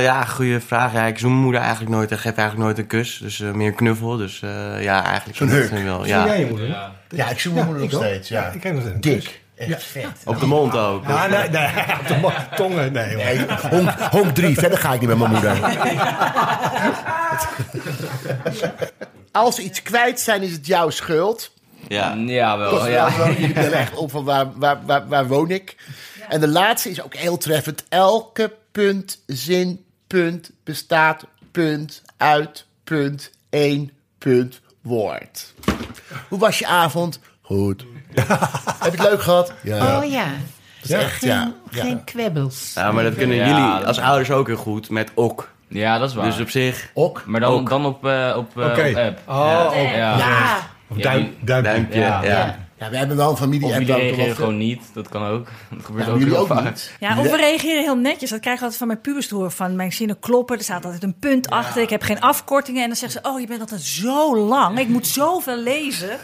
ja, goede vraag. Ja, ik zoen mijn moeder eigenlijk nooit en geef eigenlijk nooit een kus. Dus meer een knuffel. Dus eh, ja, eigenlijk... Zo'n dat hurk. Wel, ja. jij je moeder? Ja. Ja, ik zoen mijn moeder nog steeds. Ja. Ja, ik nog steeds een Dik. Echt vet. Op de mond ook. Ja, nee, nee, op de mo- tongen, nee. hoor. Nee, honk, honk drie. Verder ga ik niet met mijn moeder. Als ze iets kwijt zijn, is het jouw schuld. Ja. Ja, wel. Ja. bellen echt op van waar, waar, waar, waar woon ik. En de laatste is ook heel treffend. Elke punt, zin, punt, bestaat, punt, uit, punt, één, punt, woord. Hoe was je avond? Goed. Heb je het leuk gehad? Ja. Oh ja. Dat is echt, ja. Geen, geen kwebbels. Ja, maar dat kunnen Ja, jullie dat- als ouders ook heel goed met ok. ja, dat is waar. Dus op zich... Ok. maar dan, ook. dan op, eh, op, eh, Oké. op app. Oh, ja. op- Ja. Ja. Of Ja, duim, duimpje. Duimpje, Ja. ja. Ja, we hebben wel een familie. Of app jullie dan toch reageren gewoon niet. Dat kan ook. Dat gebeurt Ja, ook heel ook vaak. niet. Ja, of we reageren heel netjes. Dat krijg ik altijd van mijn pubers te horen. Van mijn zinnen kloppen. Er staat altijd een punt achter. Ik heb geen afkortingen. En dan zeggen ze: Oh, je bent altijd zo lang. Ik moet zoveel lezen.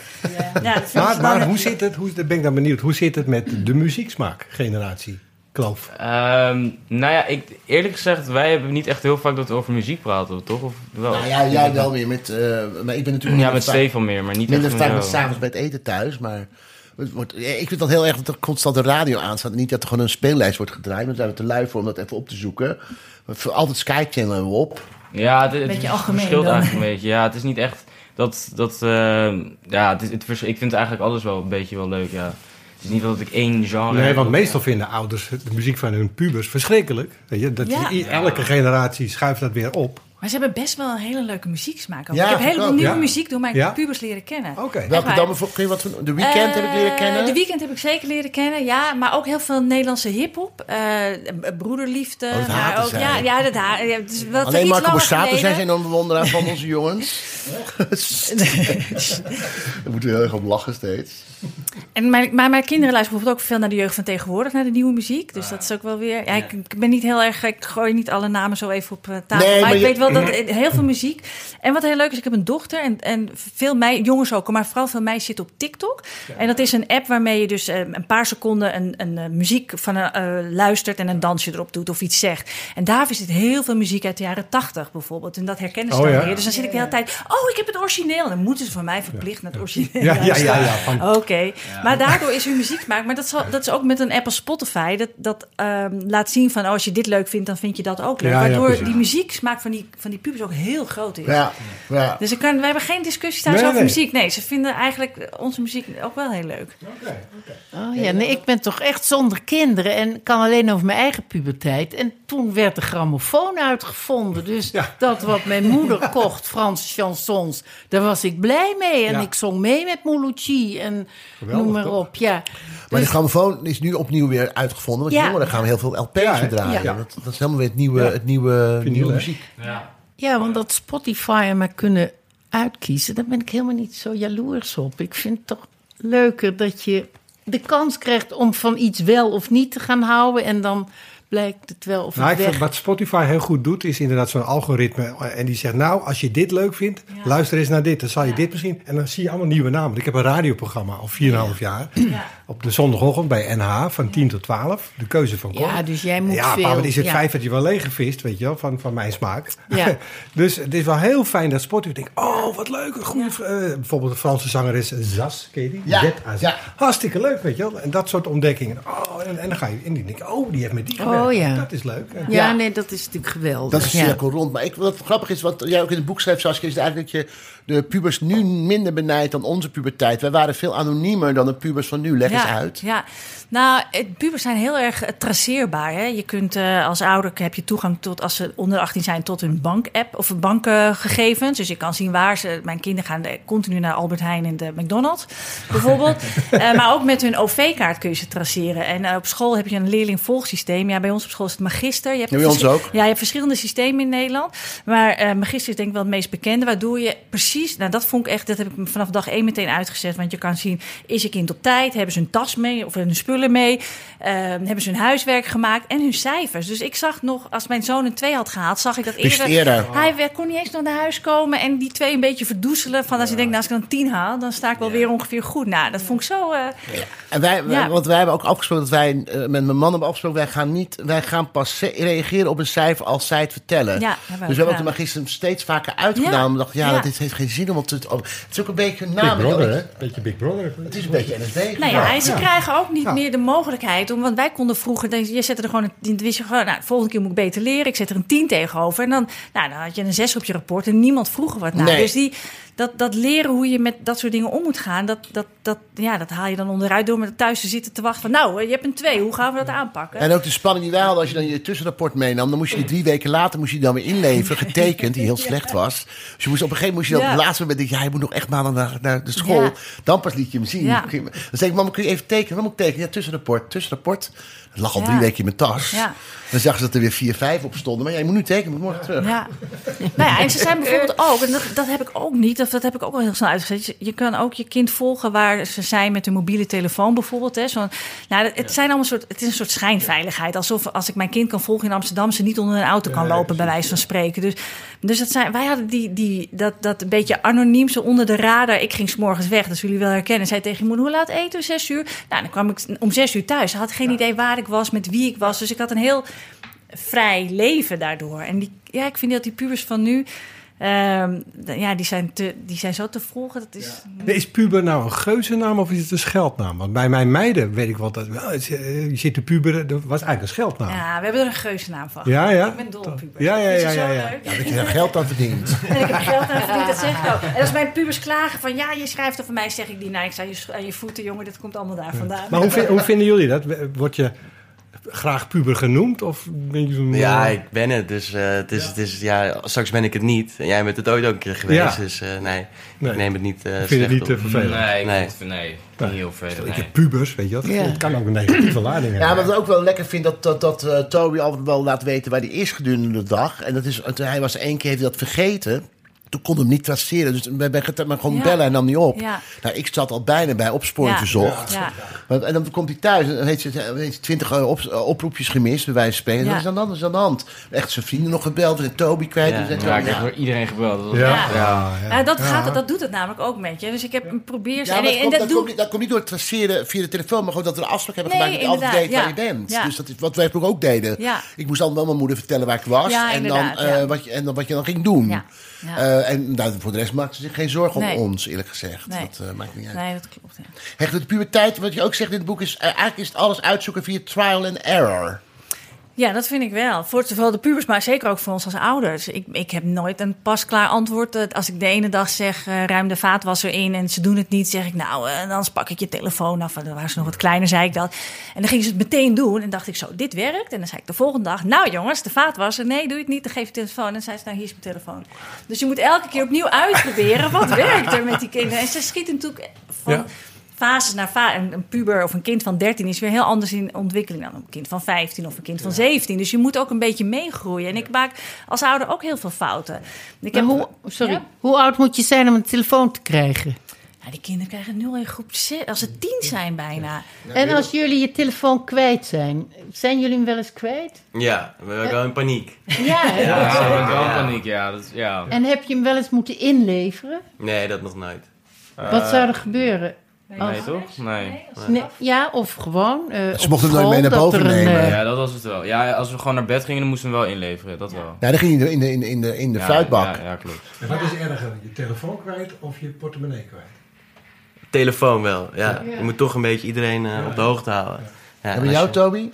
Ja, Maar, hoe zit het, hoe, daar ben ik dan benieuwd, hoe zit het met de muzieksmaak-generatie? Kloof. Ehm, nou ja, ik, eerlijk gezegd, wij hebben niet echt heel vaak dat we over muziek praten, toch? Of wel? Nou ja, jij wel weer met... eh, maar ik ben natuurlijk Ja, met Stefan meer, maar niet Minder echt vaak met s'avonds bij het eten thuis, maar... het wordt- Ik vind dat heel erg dat er constant de radio aanstaat. Niet dat er gewoon een speellijst wordt gedraaid. Maar daar zijn we te lui voor om dat even op te zoeken. Voor altijd Sky Channel hebben we op. Ja, het, het Beetje algemeen verschilt dan. eigenlijk een beetje. Ja, het is niet echt dat... dat eh, ja, het ik vind eigenlijk alles wel een beetje wel leuk, ja. Het is niet dat ik één genre Nee, want meestal vinden ouders de muziek van hun pubers verschrikkelijk. Weet je, dat Ja. elke generatie schuift dat weer op. Maar ze hebben best wel een hele leuke muzieksmaak. Ja, ik heb ook, nieuwe ja. muziek door mijn Ja? pubers leren kennen. Oké. Welke dan bijvoorbeeld? Kun je wat van... De Weekend heb ik leren Eh, kennen. De Weekend heb ik zeker leren kennen, ja. Maar ook heel veel Nederlandse hiphop. eh broederliefde. Oh, dat maar ook, zij. ja, ja, dat ha ja, wel Alleen Marco Borsato zijn enorm bewonderaar van onze jongens. Daar moeten we heel erg op lachen steeds. En mijn, maar mijn kinderen luisteren bijvoorbeeld ook veel naar de jeugd van tegenwoordig, naar de nieuwe muziek. Dus dat is ook wel weer. Ja, ik, ik ben niet heel erg. Ik gooi niet alle namen zo even op eh, tafel. Nee, maar, maar ik je- weet wel dat heel veel muziek. En wat heel leuk is, ik heb een dochter en, en veel mij, jongens ook, maar vooral veel meisjes zitten op TikTok. En dat is een app waarmee je dus eh, een paar seconden een, een eh, muziek van eh, luistert en een dansje erop doet of iets zegt. En daar zit heel veel muziek uit de jaren tachtig bijvoorbeeld. En dat herkennen ze Oh, dan ja. weer. Dus dan zit ik de hele tijd. Oh, ik heb het origineel. Dan moeten ze van mij verplicht naar het origineel. Ja, ja, ja, ja, van- Oké, maar daardoor is hun muzieksmaak. Maar dat dat is ook met een app als Spotify. Dat, dat ehm, laat zien van oh, als je dit leuk vindt, dan vind je dat ook leuk. Waardoor die muzieksmaak van die, van die pubers ook heel groot is. Ja, ja. Dus ik kan, wij hebben geen discussies thuis Nee, over nee. muziek. Nee, ze vinden eigenlijk onze muziek ook wel heel leuk. Oh ja, nee, ik ben toch echt zonder kinderen en kan alleen over mijn eigen puberteit. En toen werd de grammofoon uitgevonden. Dus Ja. dat wat mijn moeder kocht, Franse chansons, daar was ik blij mee. En Ja. ik zong mee met Moulouchi en Geweldig, noem maar toch? op. Ja. Maar de Dus- grammofoon is nu opnieuw weer uitgevonden. Want Ja. jongeren gaan heel veel LP's Ja, draaien. Ja. Dat, dat is helemaal weer het nieuwe, Ja. het nieuwe, Vinyl, nieuwe muziek. Ja. Ja, want dat Spotify maar kunnen uitkiezen, daar ben ik helemaal niet zo jaloers op. Ik vind het toch leuker dat je de kans krijgt om van iets wel of niet te gaan houden. En dan blijkt het wel of Nou, het ik vind, weg... wat Spotify heel goed doet, is inderdaad zo'n algoritme. eh, En die zegt, nou, als je dit leuk vindt, luister eens naar dit. Dan zal je dit misschien... En dan zie je allemaal nieuwe namen. Ik heb een radioprogramma al 4,5 jaar. Op de zondagochtend bij NH van 10 tot 12. De keuze van Cor. Ja, dus jij moet ja, veel... maar is het ja. feit dat je wel leeggevist, weet je wel, van, van mijn smaak. Ja. dus het is wel heel fijn dat Spotify denkt, oh, wat leuk, een goede... eh, bijvoorbeeld de Franse zangeres Zas, ken je die? Ja, ja. Hartstikke leuk, weet je wel. En dat soort ontdekkingen. Oh, en, en dan ga je in die denk oh, die heeft met die Oh, gewerkt. ja. Dat is leuk. En- Ja, nee, dat is natuurlijk geweldig. Dat is een ja. cirkel rond. Maar ik, wat grappig is, wat jij ook in het boek schreef, Saskia, is eigenlijk dat je de pubers nu minder benijdt dan onze puberteit. Wij waren veel anoniemer dan de pubers van nu. Leg eens uit. Ja, nou, het, pubers zijn heel erg eh, traceerbaar. Hè? Je kunt eh, als ouder heb je toegang tot, als ze onder 18 zijn, tot hun bank-app of bankgegevens. dus je kan zien waar ze. Mijn kinderen gaan de- continu naar Albert Heijn en de McDonald's, bijvoorbeeld. Eh, maar ook met hun OV-kaart kun je ze traceren. En eh, op school heb je een leerlingvolgsysteem. Ja, bij ons op school is het Magister. Je hebt Ja, bij ons ook. Ja, je hebt verschillende systemen in Nederland. Maar eh Magister is denk ik wel het meest bekende. Waardoor je precies, nou dat vond ik echt, dat heb ik vanaf dag één meteen uitgezet. Want je kan zien, is je kind op tijd? Hebben ze hun tas mee of hun spullen mee? Eh, hebben ze hun huiswerk gemaakt? En hun cijfers. Dus ik zag nog, als mijn zoon een twee had gehaald, zag ik dat eerder. eerder. Hij kon niet eens nog naar huis komen en die twee een beetje verdoezelen. Van als je denkt, nou, als ik dan tien haal, dan sta ik wel weer ongeveer goed. Nou, dat vond ik zo. eh, En wij, wij- Ja. want wij hebben ook afgesproken dat wij eh, met mijn man hebben afgesproken, wij gaan niet, wij gaan pas reageren op een cijfer als zij het vertellen. Ja, dus we hebben ook de magister steeds vaker uitgedaan. Ja. We dachten, ja, Ja. dat heeft geen zin om het te. het is ook een beetje een Big naam. Brother, hè? Beetje Big Brother. Het is een beetje NSB. Nou ja, en ze Ja. krijgen ook niet Ja. meer de mogelijkheid om. Want wij konden vroeger. Je zette er gewoon. een- wist je gewoon. Nou, de volgende keer moet ik beter leren. Ik zet er een 10 tegenover. En dan, nou, dan had je een 6 op je rapport. En niemand vroeg er wat naar. Nee. Dus die, dat, dat leren hoe je met dat soort dingen om moet gaan. Dat, dat, dat, ja, dat haal je dan onderuit door met thuis te zitten te wachten. Van, nou, je hebt een 2. Hoe gaan we dat aanpakken? En ook de spanning die wij hadden als je dan je tussenrapport meenam. Dan moest je die drie weken later moest je dan weer inleveren, getekend, die heel slecht was. Dus je moest op een gegeven moment moest je dan Ja. op het laatste moment denken, ja, je moet nog echt maanden naar, naar de school. Ja. Dan pas liet je hem zien. Ja. Dan zei ik, mama, kun je even tekenen? Wat moet ik tekenen? Ja, tussenrapport, tussenrapport. Dat lag al drie weken in mijn tas. Ja. Dan zag ze dat er weer vier, vijf op stonden. Maar ja, je moet nu tekenen, moet morgen terug. Ja. nou ja, en ze zijn bijvoorbeeld ook, en dat, dat heb ik ook niet, of dat heb ik ook al heel snel uitgezet. Je, kan ook je kind volgen waar ze zijn met hun mobiele telefoon bijvoorbeeld. Hè. Zo, nou, het, zijn allemaal soort, het is een soort schijnveiligheid. Alsof als ik mijn kind kan volgen in Amsterdam, ze niet onder een auto kan lopen, bij wijze van spreken. Dus, dus dat zijn, wij hadden die, die, dat, dat een beetje anoniem, zo onder de radar. Ik ging 's morgens weg, dat zullen jullie wel herkennen. Zei tegen je moeder, hoe laat eten? Zes uur. Nou, dan kwam ik om zes uur thuis. Ze had geen idee waar ik was, met wie ik was. Dus ik had een heel vrij leven daardoor. En die, ja, ik vind dat die pubers van nu, ehm, ja, die zijn, te, die zijn zo te vroeg. Dat is, Is puber nou een geuzennaam of is het een scheldnaam? Want bij mijn meiden weet ik wel dat eh, je zit te puberen, dat was eigenlijk een scheldnaam. ja, we hebben er een geuzennaam van. Ja, ja. Ik ben dol op pubers. Ja, ja, ja, ja, ja. leuk? Dat je daar geld aan verdient. En ik heb geld aan verdiend, dat zeg ik ook. En als mijn pubers klagen van, ja, je schrijft over mij, zeg ik die, nou, ik sta je, aan je voeten, jongen, dit komt allemaal daar vandaan. Maar hoe, hoe vinden jullie dat? Word je graag puber genoemd? Of ben je zo'n... Ja, eh, ik ben het. Dus eh, het is, het is, ja, straks ben ik het niet. En jij bent het ooit ook een keer geweest. Ja. Dus eh, nee, Nee. ik neem het niet eh ik vind het slecht niet op. te vervelend. Nee, ik Nee. vind het- nee, niet heel vervelend. Ik nee. heb pubers, weet je wat? Ja. Het kan ook een negatieve lading Ja, hebben. wat ik ook wel lekker vind, dat, dat, dat eh, Toby altijd wel laat weten waar hij is gedurende de dag. En dat is, hij was één keer heeft hij dat vergeten. Toen kon hem niet traceren. Dus we hebben maar gewoon Ja. bellen en nam niet op. Ja. Nou, ik zat al bijna bij opsporing Ja. verzocht. Ja. Want, en dan komt hij thuis en dan heeft hij twintig eh, op, eh, oproepjes gemist, bij wijze van spreken. Ja. Wat is aan de hand? Wat is aan de hand? Echt zijn vrienden nog gebeld en Toby kwijt. Ja. Ja, ik heb door iedereen gebeld. Dat Ja. Ja. Ja. Nou, dat, gaat, dat doet het namelijk ook met je. Dus ik heb een probeer... En, dat, en komt, dat dat, doe komt niet, dat komt niet door het traceren via de telefoon, maar gewoon dat we een afspraak hebben Nee, gemaakt dat je altijd weet waar je bent. Ja. Dus dat is wat wij ook deden. Ja. Ik moest dan wel mijn moeder vertellen waar ik was Ja, en, dan, eh, wat je, en dan wat je dan ging doen. Ja. Eh, en nou, voor de rest maakte ze zich geen zorgen Nee. om ons, eerlijk gezegd. Nee. Dat eh, maakt niet uit. Nee, dat klopt. Ja. Hecht, de puberteit, wat je ook zegt in het boek, is eigenlijk is het alles uitzoeken via trial and error. Ja, dat vind ik wel. Voor zowel de pubers, maar zeker ook voor ons als ouders. Ik, ik heb nooit een pasklaar antwoord. Eh, Als ik de ene dag zeg, eh, ruim de vaatwasser in en ze doen het niet, zeg ik nou, eh, dan pak ik je telefoon af. En dan waren ze nog wat kleiner, zei ik dat. En dan gingen ze het meteen doen en dacht ik zo, dit werkt. En dan zei ik de volgende dag, nou jongens, de vaatwasser, nee, doe je het niet, dan geef je telefoon. En dan zei ze, nou, hier is mijn telefoon. Dus je moet elke keer opnieuw uitproberen, wat werkt er met die kinderen. En ze schieten natuurlijk van... Ja. Fases naar een, een puber of een kind van 13 is weer heel anders in ontwikkeling dan een kind van 15 of een kind van 17. Dus je moet ook een beetje meegroeien. En ik maak als ouder ook heel veel fouten. Ik Maar hoe, sorry, Ja. hoe oud moet je zijn om een telefoon te krijgen? Ja, die kinderen krijgen nu al in groep 6, als ze 10 zijn bijna. En als jullie je telefoon kwijt zijn, zijn jullie hem wel eens kwijt? Ja, we waren wel in paniek. Ja? Ja, ben wel in paniek. Ja, dat, ja. En heb je hem wel eens moeten inleveren? Nee, dat nog nooit. Wat zou er gebeuren? Nee, toch? Nee. Nee, ja, of gewoon. eh, Ze mochten het nooit mee naar dat boven een, nemen. eh, Ja, dat was het wel. Ja, als we gewoon naar bed gingen, dan moesten we hem wel inleveren. Dat wel. Ja, dan ging je in de, in de, in de, in de Ja, fruitbak. Ja, ja, klopt. En wat is erger, je telefoon kwijt of je portemonnee kwijt? Telefoon wel, ja. Je moet toch een beetje iedereen eh, op de hoogte houden. Ja, En en bij jou, je- Toby?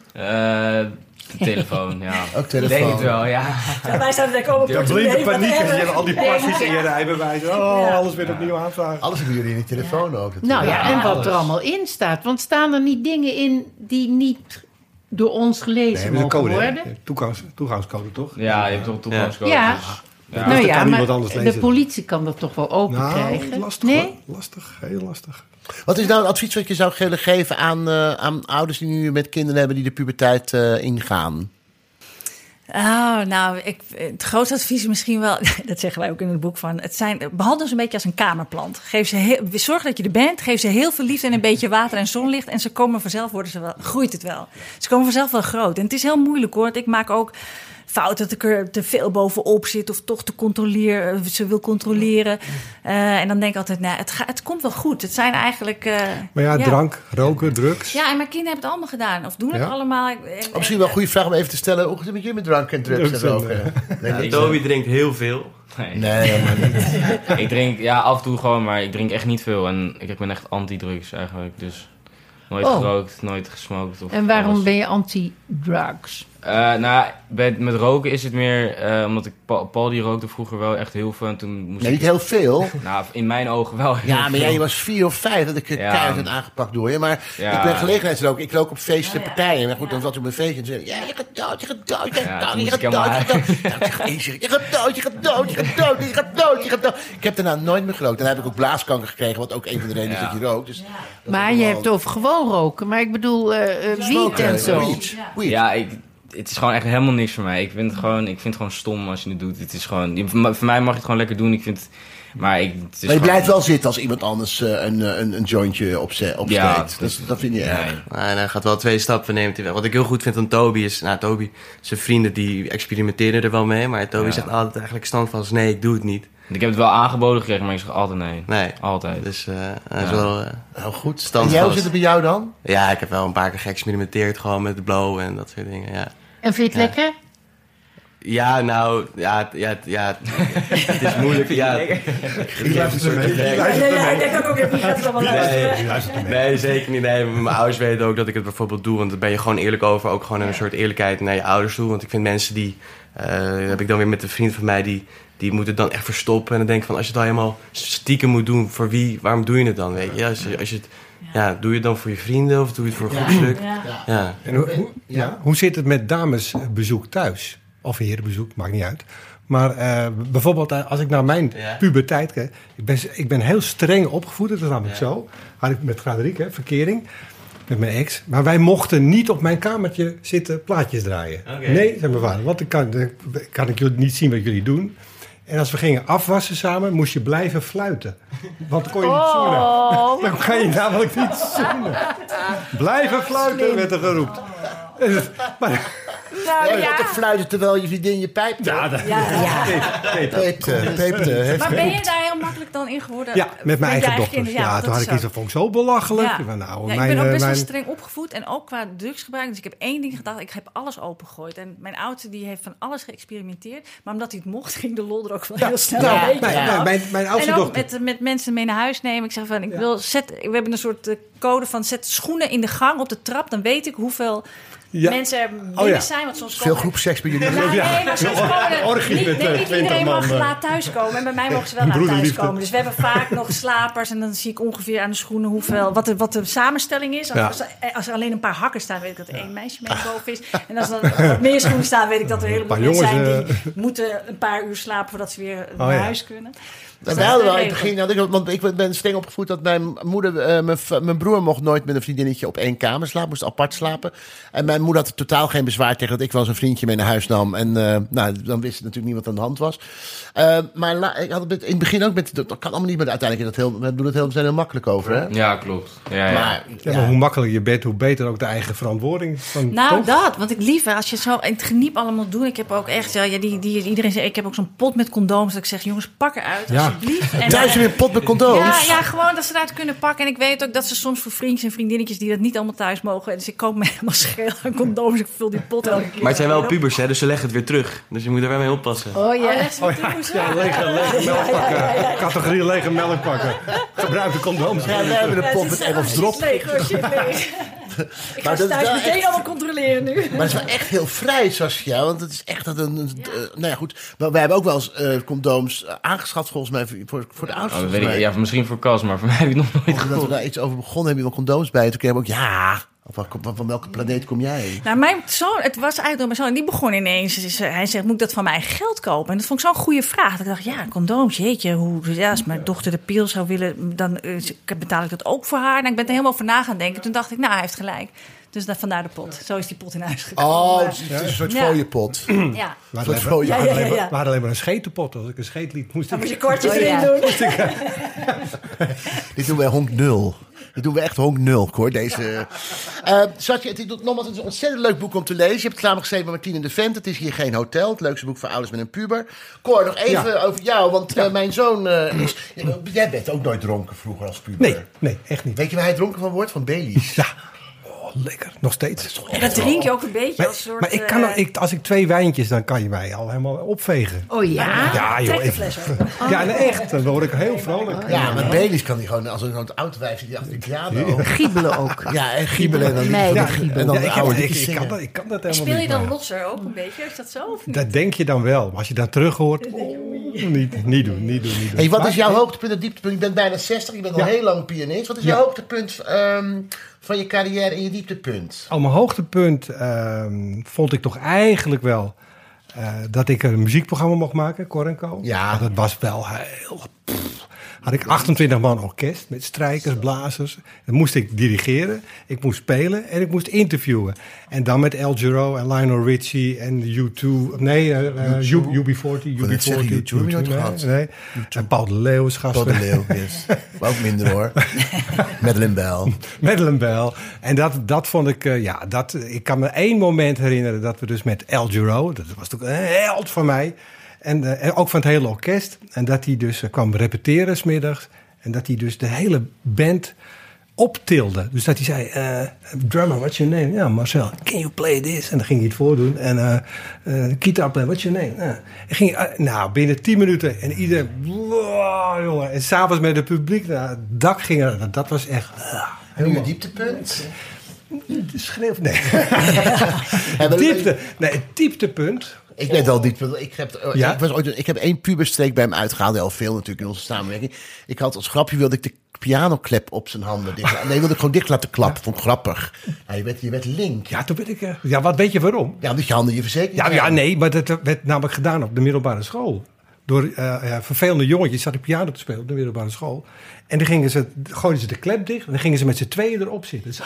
De telefoon, ja. Ook telefoon. Ik denk het wel, ja. Ja, wij zouden denken, oh, Ja, blinde paniek en je hebt al die passies in je rijbewijs. Oh, Ja. alles weer opnieuw aanvragen. Alles hebben jullie in die telefoon ook. natuurlijk. Nou ja, en wat alles. er allemaal in staat. Want staan er niet dingen in die niet door ons gelezen Nee, mogen code. worden? Toegangs, toegangscode, toch? Ja, je hebt toch toegangscode. Ja. dus- Ja, nou dat ja, kan maar de politie kan dat toch wel open Nou, krijgen? lastig nee? hoor. Lastig, heel lastig. Wat is nou een advies wat je zou willen geven aan, eh, aan ouders die nu met kinderen hebben die de puberteit eh, ingaan? Oh, nou, ik, het grootste advies is misschien wel, dat zeggen wij ook in het boek van, het zijn, behandel ze een beetje als een kamerplant. Geef ze heel, zorg dat je er bent, geef ze heel veel liefde en een beetje water en zonlicht en ze komen vanzelf, worden ze wel, groeit het wel. Ze komen vanzelf wel groot. En het is heel moeilijk hoor, want ik maak ook fouten dat ik er te veel bovenop zit of toch te controleren, ze wil controleren. Eh, en dan denk ik altijd, nou, het, ga, het komt wel goed. Het zijn eigenlijk... eh, Maar ja, drank, roken, drugs. Ja, en mijn kinderen hebben het allemaal gedaan. Of doen het Ja? allemaal. En- Oh, misschien wel een goede vraag om even te stellen. Hoe zit het met jullie met drank en drugs en roken? Nee, Ja. Toby drinkt heel veel. Nee. nee, helemaal niet. Ik drink, ja, af en toe gewoon, maar ik drink echt niet veel. En ik ben echt anti-drugs eigenlijk. Dus nooit Oh. gerookt, nooit gesmokt. Of En waarom alles. ben je anti-drugs? Eh, nou, bij, met roken is het meer eh, omdat ik Paul, Paul die rookte vroeger wel echt heel veel en toen moest Nee, ik niet heel veel. nou in mijn ogen wel. heel Ja, maar veel. jij was vier of vijf dat ik Ja. keihard werd aangepakt door je. Maar Ja. ik ben gelegenheidsroker. Ik rook op feesten en partijen. Maar goed, dan zat ik op een feestje en zei ja, je gaat dood, je gaat dood, je Ja, gaat dood, je gaat ik dood, je gaat dood. Je gaat dood, je gaat dood, je gaat dood, je gaat dood, je gaat dood. Ik heb daarna nooit meer gerookt. Daarna heb ik ook blaaskanker gekregen, wat ook een van de redenen is Ja. dat je rookt. Dus Maar je hebt over gewoon roken. Maar ik bedoel, eh wiet en zo. Weed, weed. Ja, ik, het is gewoon echt helemaal niks voor mij. Ik vind het gewoon, ik vind het gewoon stom als je het doet. Het is gewoon, voor mij mag je het gewoon lekker doen. Ik vind, maar ik, het is Maar je gewoon- blijft wel zitten als iemand anders eh, een, eh, een, een jointje opze- opsteekt. Ja, dat, dat vind je Nee. erg. Maar hij gaat wel twee stappen neemt hij wel. Wat ik heel goed vind aan Toby is... Nou, Toby, zijn vrienden die experimenteren er wel mee. Maar Toby Ja. zegt altijd eigenlijk standvast... Nee, ik doe het niet. Ik heb het wel aangeboden gekregen, maar ik zeg altijd nee. Nee. Altijd. Dus eh, hij is Ja. wel... Nou goed. En jij, hoe zit het bij jou dan? ja, ik heb wel een paar keer geëxperimenteerd. Gewoon met blow en dat soort dingen, ja. En vind je het lekker? Ja, nou... Ja, ja, ja het is moeilijk. Ja, Die luistert er mee. Er mee. denk ook even, gaat het luisteren. Nee, zeker niet. Nee, mijn ouders weten ook dat ik het bijvoorbeeld doe. Want daar ben je gewoon eerlijk over. Ook gewoon een soort eerlijkheid naar je ouders toe. Want ik vind mensen die... eh, heb ik dan weer met een vriend van mij... die, die moeten het dan echt verstoppen. En dan denk ik van... als je het al helemaal stiekem moet doen... voor wie... waarom doe je het dan, weet je? Als je, als je het, ja, doe je het dan voor je vrienden... of doe je het voor een groepstuk? Ja. En hoe, hoe- ja, hoe zit het met damesbezoek thuis? Of herenbezoek, maakt niet uit. Maar eh, bijvoorbeeld eh, als ik naar mijn Ja. puberteit kijk... Ik ben, ik ben heel streng opgevoed, dat is namelijk Ja. zo. Had ik met Frederik, hè, verkering, met mijn ex. Maar wij mochten niet op mijn kamertje zitten plaatjes draaien. Nee, zei mijn vader, want dan kan, dan kan ik jullie niet zien wat jullie doen. En als we gingen afwassen samen, moest je blijven fluiten. Want dan kon je niet zoenen. Oh, Dan kan je namelijk niet zoenen. Blijven fluiten, werd er geroepen. Maar, nou Ja, je ja. fluiten terwijl je vriendin je pijp ja, dat Ja, ja. peepte. peepte Maar ben je daar heel makkelijk dan in geworden? ja, met mijn eigen dochters. kinderen? Ja, dat toen had ik iets, zo. dat vond ik zo belachelijk. Ja. Nou, Ja, mijn, ik ben ook eh, best wel mijn- streng opgevoed en ook qua drugsgebruik. Dus ik heb één ding gedacht, ik heb alles opengegooid. En mijn oudste die heeft van alles geëxperimenteerd. Maar omdat hij het mocht, ging de lol er ook wel heel snel nou, een beetje mijn, vanaf. mijn, mijn oudste En ook dochter. met, met mensen mee naar huis nemen. Ik zeg van, ik wil zet, we hebben een soort eh, code van zet schoenen in de gang op de trap. Dan weet ik hoeveel Ja. mensen er binnen Oh ja. zijn. Want soms Veel komen- groepseks bij jullie. nou, Ja. nee, maar soms komen er- Orgie niet, met, nee, eh, niet 20 iedereen mag man, eh. laat thuiskomen. En bij mij mogen ze wel laat thuiskomen. Dus we hebben vaak nog slapers. En dan zie ik ongeveer aan de schoenen hoeveel, wat, de, wat de samenstelling is. Als, Ja. als, er- als er alleen een paar hakken staan, weet ik dat er één meisje mee boven is. En als er wat meer schoenen staan, weet ik dat er een heleboel mensen zijn die moeten een paar uur slapen voordat ze weer naar ja. huis kunnen. Dat wij hadden wel in het begin, had ik, want ik ben streng opgevoed dat mijn moeder, eh, mijn, mijn broer mocht nooit met een vriendinnetje op één kamer slapen, moest apart slapen. En mijn moeder had er totaal geen bezwaar tegen dat ik wel eens een vriendje mee naar huis nam. En eh, nou, dan wist natuurlijk niet wat aan de hand was. Eh, maar la- ik had het met- in het begin ook met, dat kan allemaal niet, maar uiteindelijk dat heel, we doen het heel, we zijn heel makkelijk over, hè? Ja, klopt. Ja, ja. Maar, Ja, maar hoe makkelijker je bent, hoe beter ook de eigen verantwoording. Van, Nou, toch? dat. Want ik liever, als je het zo in het geniep allemaal doet. Ik heb ook echt, ja, ja, die, die, iedereen zegt, ik heb ook zo'n pot met condooms. Dat ik zeg, jongens, pak eruit, Ja. Alsjeblieft. En, Thuis eh, weer een pot met condooms. Ja, ja, gewoon dat ze eruit kunnen pakken. En ik weet ook dat ze soms voor vriendjes en vriendinnetjes die dat niet allemaal thuis mogen. Dus ik koop me helemaal scheel aan condooms. Ik vul die pot elke keer. Maar het zijn wel pubers, hè, dus ze leggen het weer terug. Dus je moet er wel mee oppassen. Oh ja, leg ze Oh ja, zo. ja, lege, lege melkpakken. Categorie lege melkpakken. Gebruik de condooms. Ja, wij hebben een pot met Engels drop. Leeg, hoor, shit, leeg. Ik ga Maar ze dat is thuis meteen echt- allemaal controleren nu. Maar het is wel echt heel vrij, Saskia. Want het is echt dat een. een- eh, nou ja, goed. Maar wij hebben ook wel eens eh, condooms eh, aangeschaft, volgens mij, voor, voor, de ouders. Oh, ik, ja, misschien voor Cas, maar voor mij heb ik nog nooit Omdat we daar iets over begonnen, hebben we wel condooms bij. Toen kregen we ook, ja, van, van, van welke planeet kom jij? Nou, mijn zoon, het was eigenlijk door mijn zoon. Die begon ineens. dus Hij zegt: Moet ik dat van mijn eigen geld kopen? En dat vond ik zo'n goede vraag. Dat ik dacht: Ja, condooms, jeetje. Hoe, ja, als mijn dochter de pil zou willen, dan eh, betaal ik dat ook voor haar. Nou, ik ben er helemaal over na gaan denken. Toen dacht ik: Nou, hij heeft gelijk. Dus dat, vandaar de pot. Zo is die pot in huis gekomen. Oh, het is, een soort Ja. fooiepot. ja. We hadden alleen, we hadden maar- ja. we hadden alleen maar een schetenpot. Als ik een scheet liet, moest Dan ik... moet je kortjes Oh, erin doen. Dit doen wij honk nul. Dit doen we echt honk nul, hoor. Deze. Eh Satje, het, nogmaals, het is een ontzettend leuk boek om te lezen. Je hebt het geschreven met Martine de Vent. Het is hier geen hotel. Het leukste boek voor ouders met een puber. Cor, nog even Ja. over jou. Want eh, mijn zoon is... Jij bent ook nooit dronken vroeger als puber. Nee, nee, echt niet. Weet je waar hij dronken van wordt? Van Baileys. Ja. Oh, lekker. Nog steeds. En dat drink je ook een beetje Maar, als soort... maar ik kan, eh, ik, als ik twee wijntjes, dan kan je mij al helemaal opvegen. Oh ja? Ja, joh. Fles open. Ja, nee, echt. Dan word ik heel vrolijk. Ja, maar Baileys kan hij gewoon als een oud wijf zit die achter de piano. Giebelen ook. Ja, en giebelen en dan Nee, ja, dat giebelen. en dan Ja, ik, oude ik, liedjes ik, kan dat, ik kan dat helemaal Speel je dan losser ook een beetje? Is dat zo? Of niet? Dat denk je dan wel. Maar als je dan terug hoort, oh, niet, niet doen, niet doen, niet doen. Hey, wat is jouw hoogtepunt en dieptepunt? Je bent bijna 60, je bent al heel lang pianist. Wat is jouw hoogtepunt ehm, van je carrière en je dieptepunt? Oh, mijn hoogtepunt ehm, vond ik toch eigenlijk wel eh, dat ik een muziekprogramma mocht maken, Cor Co. Ja. Dat was wel heel... pff. Had ik 28 man orkest met strijkers, blazers. Dan moest ik dirigeren, ik moest spelen en ik moest interviewen. En dan met El Giro en Lionel Richie en U2. Nee, eh, eh, U- UB40. wil net zeggen, UB40. U2 heb je nooit nee, gehad. Nee. En Paul de Leeuw is gast. Paul de Leeuw, yes. Maar ook minder hoor. Madeleine Bell. Madeleine Bell. En dat, dat vond ik, eh, ja, dat, ik kan me één moment herinneren dat we dus met El Giro, dat was toch een held van mij, en, eh, en ook van het hele orkest, en dat hij dus eh, kwam repeteren smiddags, en dat hij dus de hele band optilde. Dus dat hij zei, eh, drummer, what's your name? Ja, Marcel, can you play this? En dan ging hij het voordoen. En guitar player, what's your name? Ja. En ging, nou, binnen 10 minuten en iedereen, wow, jongen. En s'avonds met het publiek, nou, het dak ging er, dat was echt... ah, je dieptepunt? de schreeuw. Nee. Diepte. Nee, het dieptepunt. Ik weet wel dieptepunt. Ik heb, eh, Ja? ik, was ooit, ik heb één puberstreek bij hem uitgehaald. Heel veel natuurlijk in onze samenwerking. Ik had als grapje wilde ik de pianoklep op zijn handen dicht. Nee, wilde ik gewoon dicht laten klappen. Vond ik grappig. Ja, je, werd, je werd link. Ja, toen werd ik. eh, Ja, wat weet je waarom? Ja, omdat je handen je verzekering Ja, ja, nee, maar dat werd namelijk gedaan op de middelbare school. Door eh, eh, vervelende jongetjes. Zat ik piano te spelen op de middelbare school. En dan gingen ze, gooiden ze de klep dicht. En dan gingen ze met z'n tweeën erop zitten. Dus,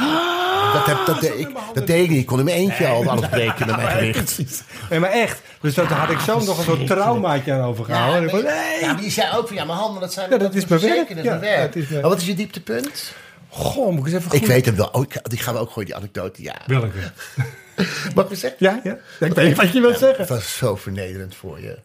Dat, heb, dat, deed ik, dat deed ik niet. Ik kon in mijn eentje al alles breken met mijn gewicht. nee, maar echt. Dus daar had ik zo nog een soort traumaatje aan overgehouden. En ik nee. van, nee. Ja, maar die zei ook van ja, mijn handen, dat zijn Ja, dat is mijn werk. verzekerd, Dat is Ja, mijn werk. dat is mijn- Maar wat is je dieptepunt? Goh, moet ik eens even Ik weet hem wel. Oh, ik- die gaan we ook gooien, die anekdote. Ja. Welke? Mag ik zeggen? Ja, ja. Ik weet wat je wilt zeggen. Het was zo vernederend voor je.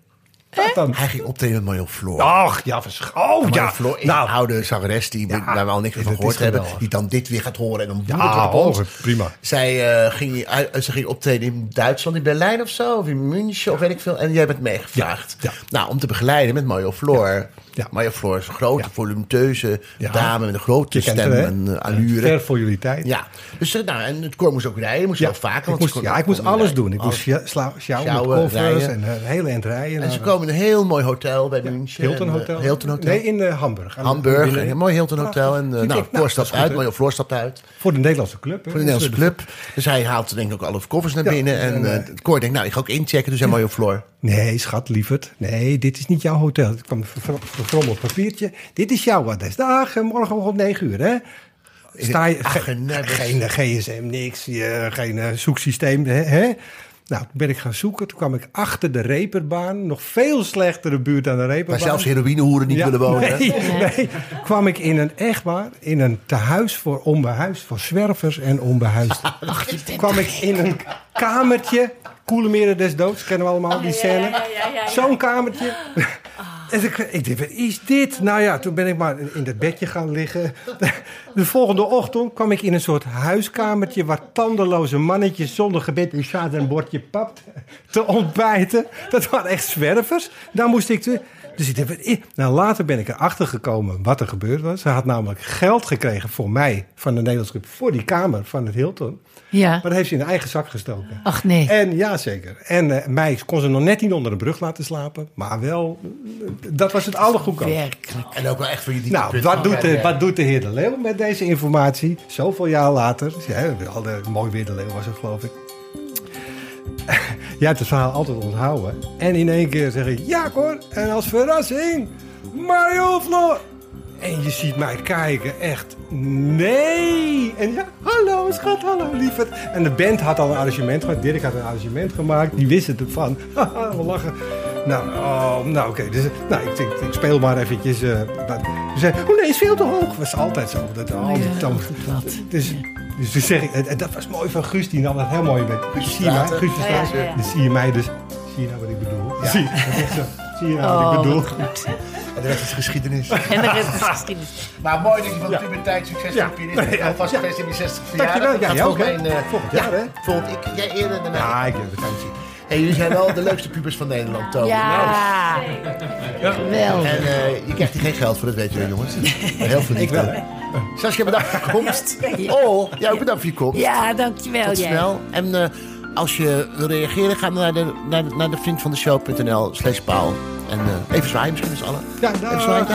Wat dan? Hij ging optreden met Marjon Floor. Ach, ja, versch- Oh, Marjon ja. Floor Nou, een oude zangeres die Ja, waar we al niks meer van gehoord hebben. Die dan dit weer gaat horen en dan Ja, op ons. prima. Zij, eh, ging, uit- ze ging optreden in Duitsland, in Berlijn of zo. Of in München of weet ik veel. En jij bent meegevraagd. Ja, ja. Nou, om te begeleiden met Marjo Floor. Ja. Marjo Floor is een grote, Ja. volumineuze Ja. dame met een grote Je stem en uh, allure. Ver voor jullie tijd. Ja, dus eh, nou, en het koor moest ook rijden, moest Ja, wel vaker. ik want moest, kon- ja, ik moest alles doen. Ik moest Alles. sjouwen met en een hele eind rijden. En ze komen in een heel mooi hotel bij München. Hilton En, eh, Hotel? Hilton Hotel. Nee, in eh, Hamburg. Hamburg, een mooi Hilton Hotel. En Ik nou, denk, Floor stapt uit? Marjo Floor stapt uit. Voor de Nederlandse club. Voor de Nederlandse club. Dus hij haalt denk ik ook alle koffers naar Ja, binnen. En eh, eh, het koor denkt, nou, ik ga ook inchecken. Dus hij Marjo Floor. Nee, schat, lieverd. Nee, dit is niet jouw hotel. Het kwam verfrommeld papiertje. Dit is jouw adres. Dag, eh, morgen om 9 uur, hè? Sta je, Ach, ge- genebbers. geen gsm, niks. je- geen eh, zoeksysteem, hè? hè? Nou, toen ben ik gaan zoeken. Toen kwam ik achter de reperbaan. Nog veel slechtere buurt dan de reperbaan. Waar zelfs heroïnehoeren niet Ja, willen wonen. hè? Nee, nee, kwam ik in een echtbaar, in een tehuis voor onbehuisd, voor zwervers en onbehuisden. kwam ik in een kamertje, Koelemeren des Doods, kennen we allemaal die scène. Zo'n kamertje. En ik, ik dacht, wat is dit? Nou ja, toen ben ik maar in dat bedje gaan liggen. De volgende ochtend kwam ik in een soort huiskamertje... waar tandeloze mannetjes zonder gebed en sjaad en bordje pap te ontbijten. Dat waren echt zwervers. Daar moest ik... Te, dus ik dacht, nou, later ben ik erachter gekomen wat er gebeurd was. Ze had namelijk geld gekregen voor mij van de Nederlandse Club... voor die kamer van het Hilton. Ja. Maar dat heeft ze in haar eigen zak gestoken. Ach nee. En ja, zeker. En eh, mij kon ze nog net niet onder de brug laten slapen. Maar wel, eh, dat was het allergoedkoopste. Werkelijk. En ook wel echt voor je Nou, dieptepunt. wat doet, de, wat doet de heer De Leeuw met deze informatie? Zoveel jaar later. Ja, we hadden- mooi weer De Leeuw was het, geloof ik. Jij hebt het verhaal altijd onthouden. En in één keer zeg ik, ja hoor. En als verrassing, Mario Floor. En je ziet mij kijken, echt, nee. En ja, hallo schat, hallo lieverd. En de band had al een arrangement gemaakt. Dirk had een arrangement gemaakt. Die wist het ervan. Haha, we lachen. Nou, oh, nou oké. Dus, nou, ik, ik, ik speel maar eventjes. eh. Ze zei, oh nee, is veel te hoog. Was altijd zo. Dat, die Ja, wat. Dus, dus toen zeg ik, dat was mooi van Guus, die nam dat heel mooi met. Guus zie je mij. Guus Ja, ja, ja. Dus zie je mij dus. Zie je nou wat ik bedoel? Zie, dat is zo. zie je Oh, ik bedoel? goed. En de rest is geschiedenis. En de rest is geschiedenis. Maar mooi dat je van de Ja. puberteit succes Ja. hebt. pianist. Ja. Alvast Ja. geweest in die 60 Dankjewel. verjaardag. Ja, jij ook, eh, Volgend jaar, ja, hè? Volgend ik, jij eerder dan mij. Ja, ik heb vakantie. Hey, jullie zijn wel de leukste pubers van Nederland, Toon. Nou, Ja. Geweldig. En eh, je krijgt hier geen geld voor, dat weten jullie jongens. Maar heel veel Ik wel, liefde. Saskia, bedankt voor je komst. Oh, jij ook bedankt voor je komst. Ja, dankjewel. Tot jij. snel. En eh, als je wil reageren, ga naar de, naar, de- naar de vriendvandeshow.nl slash paal. En eh, even zwaaien misschien met z'n allen. Ja, Even zwaaien.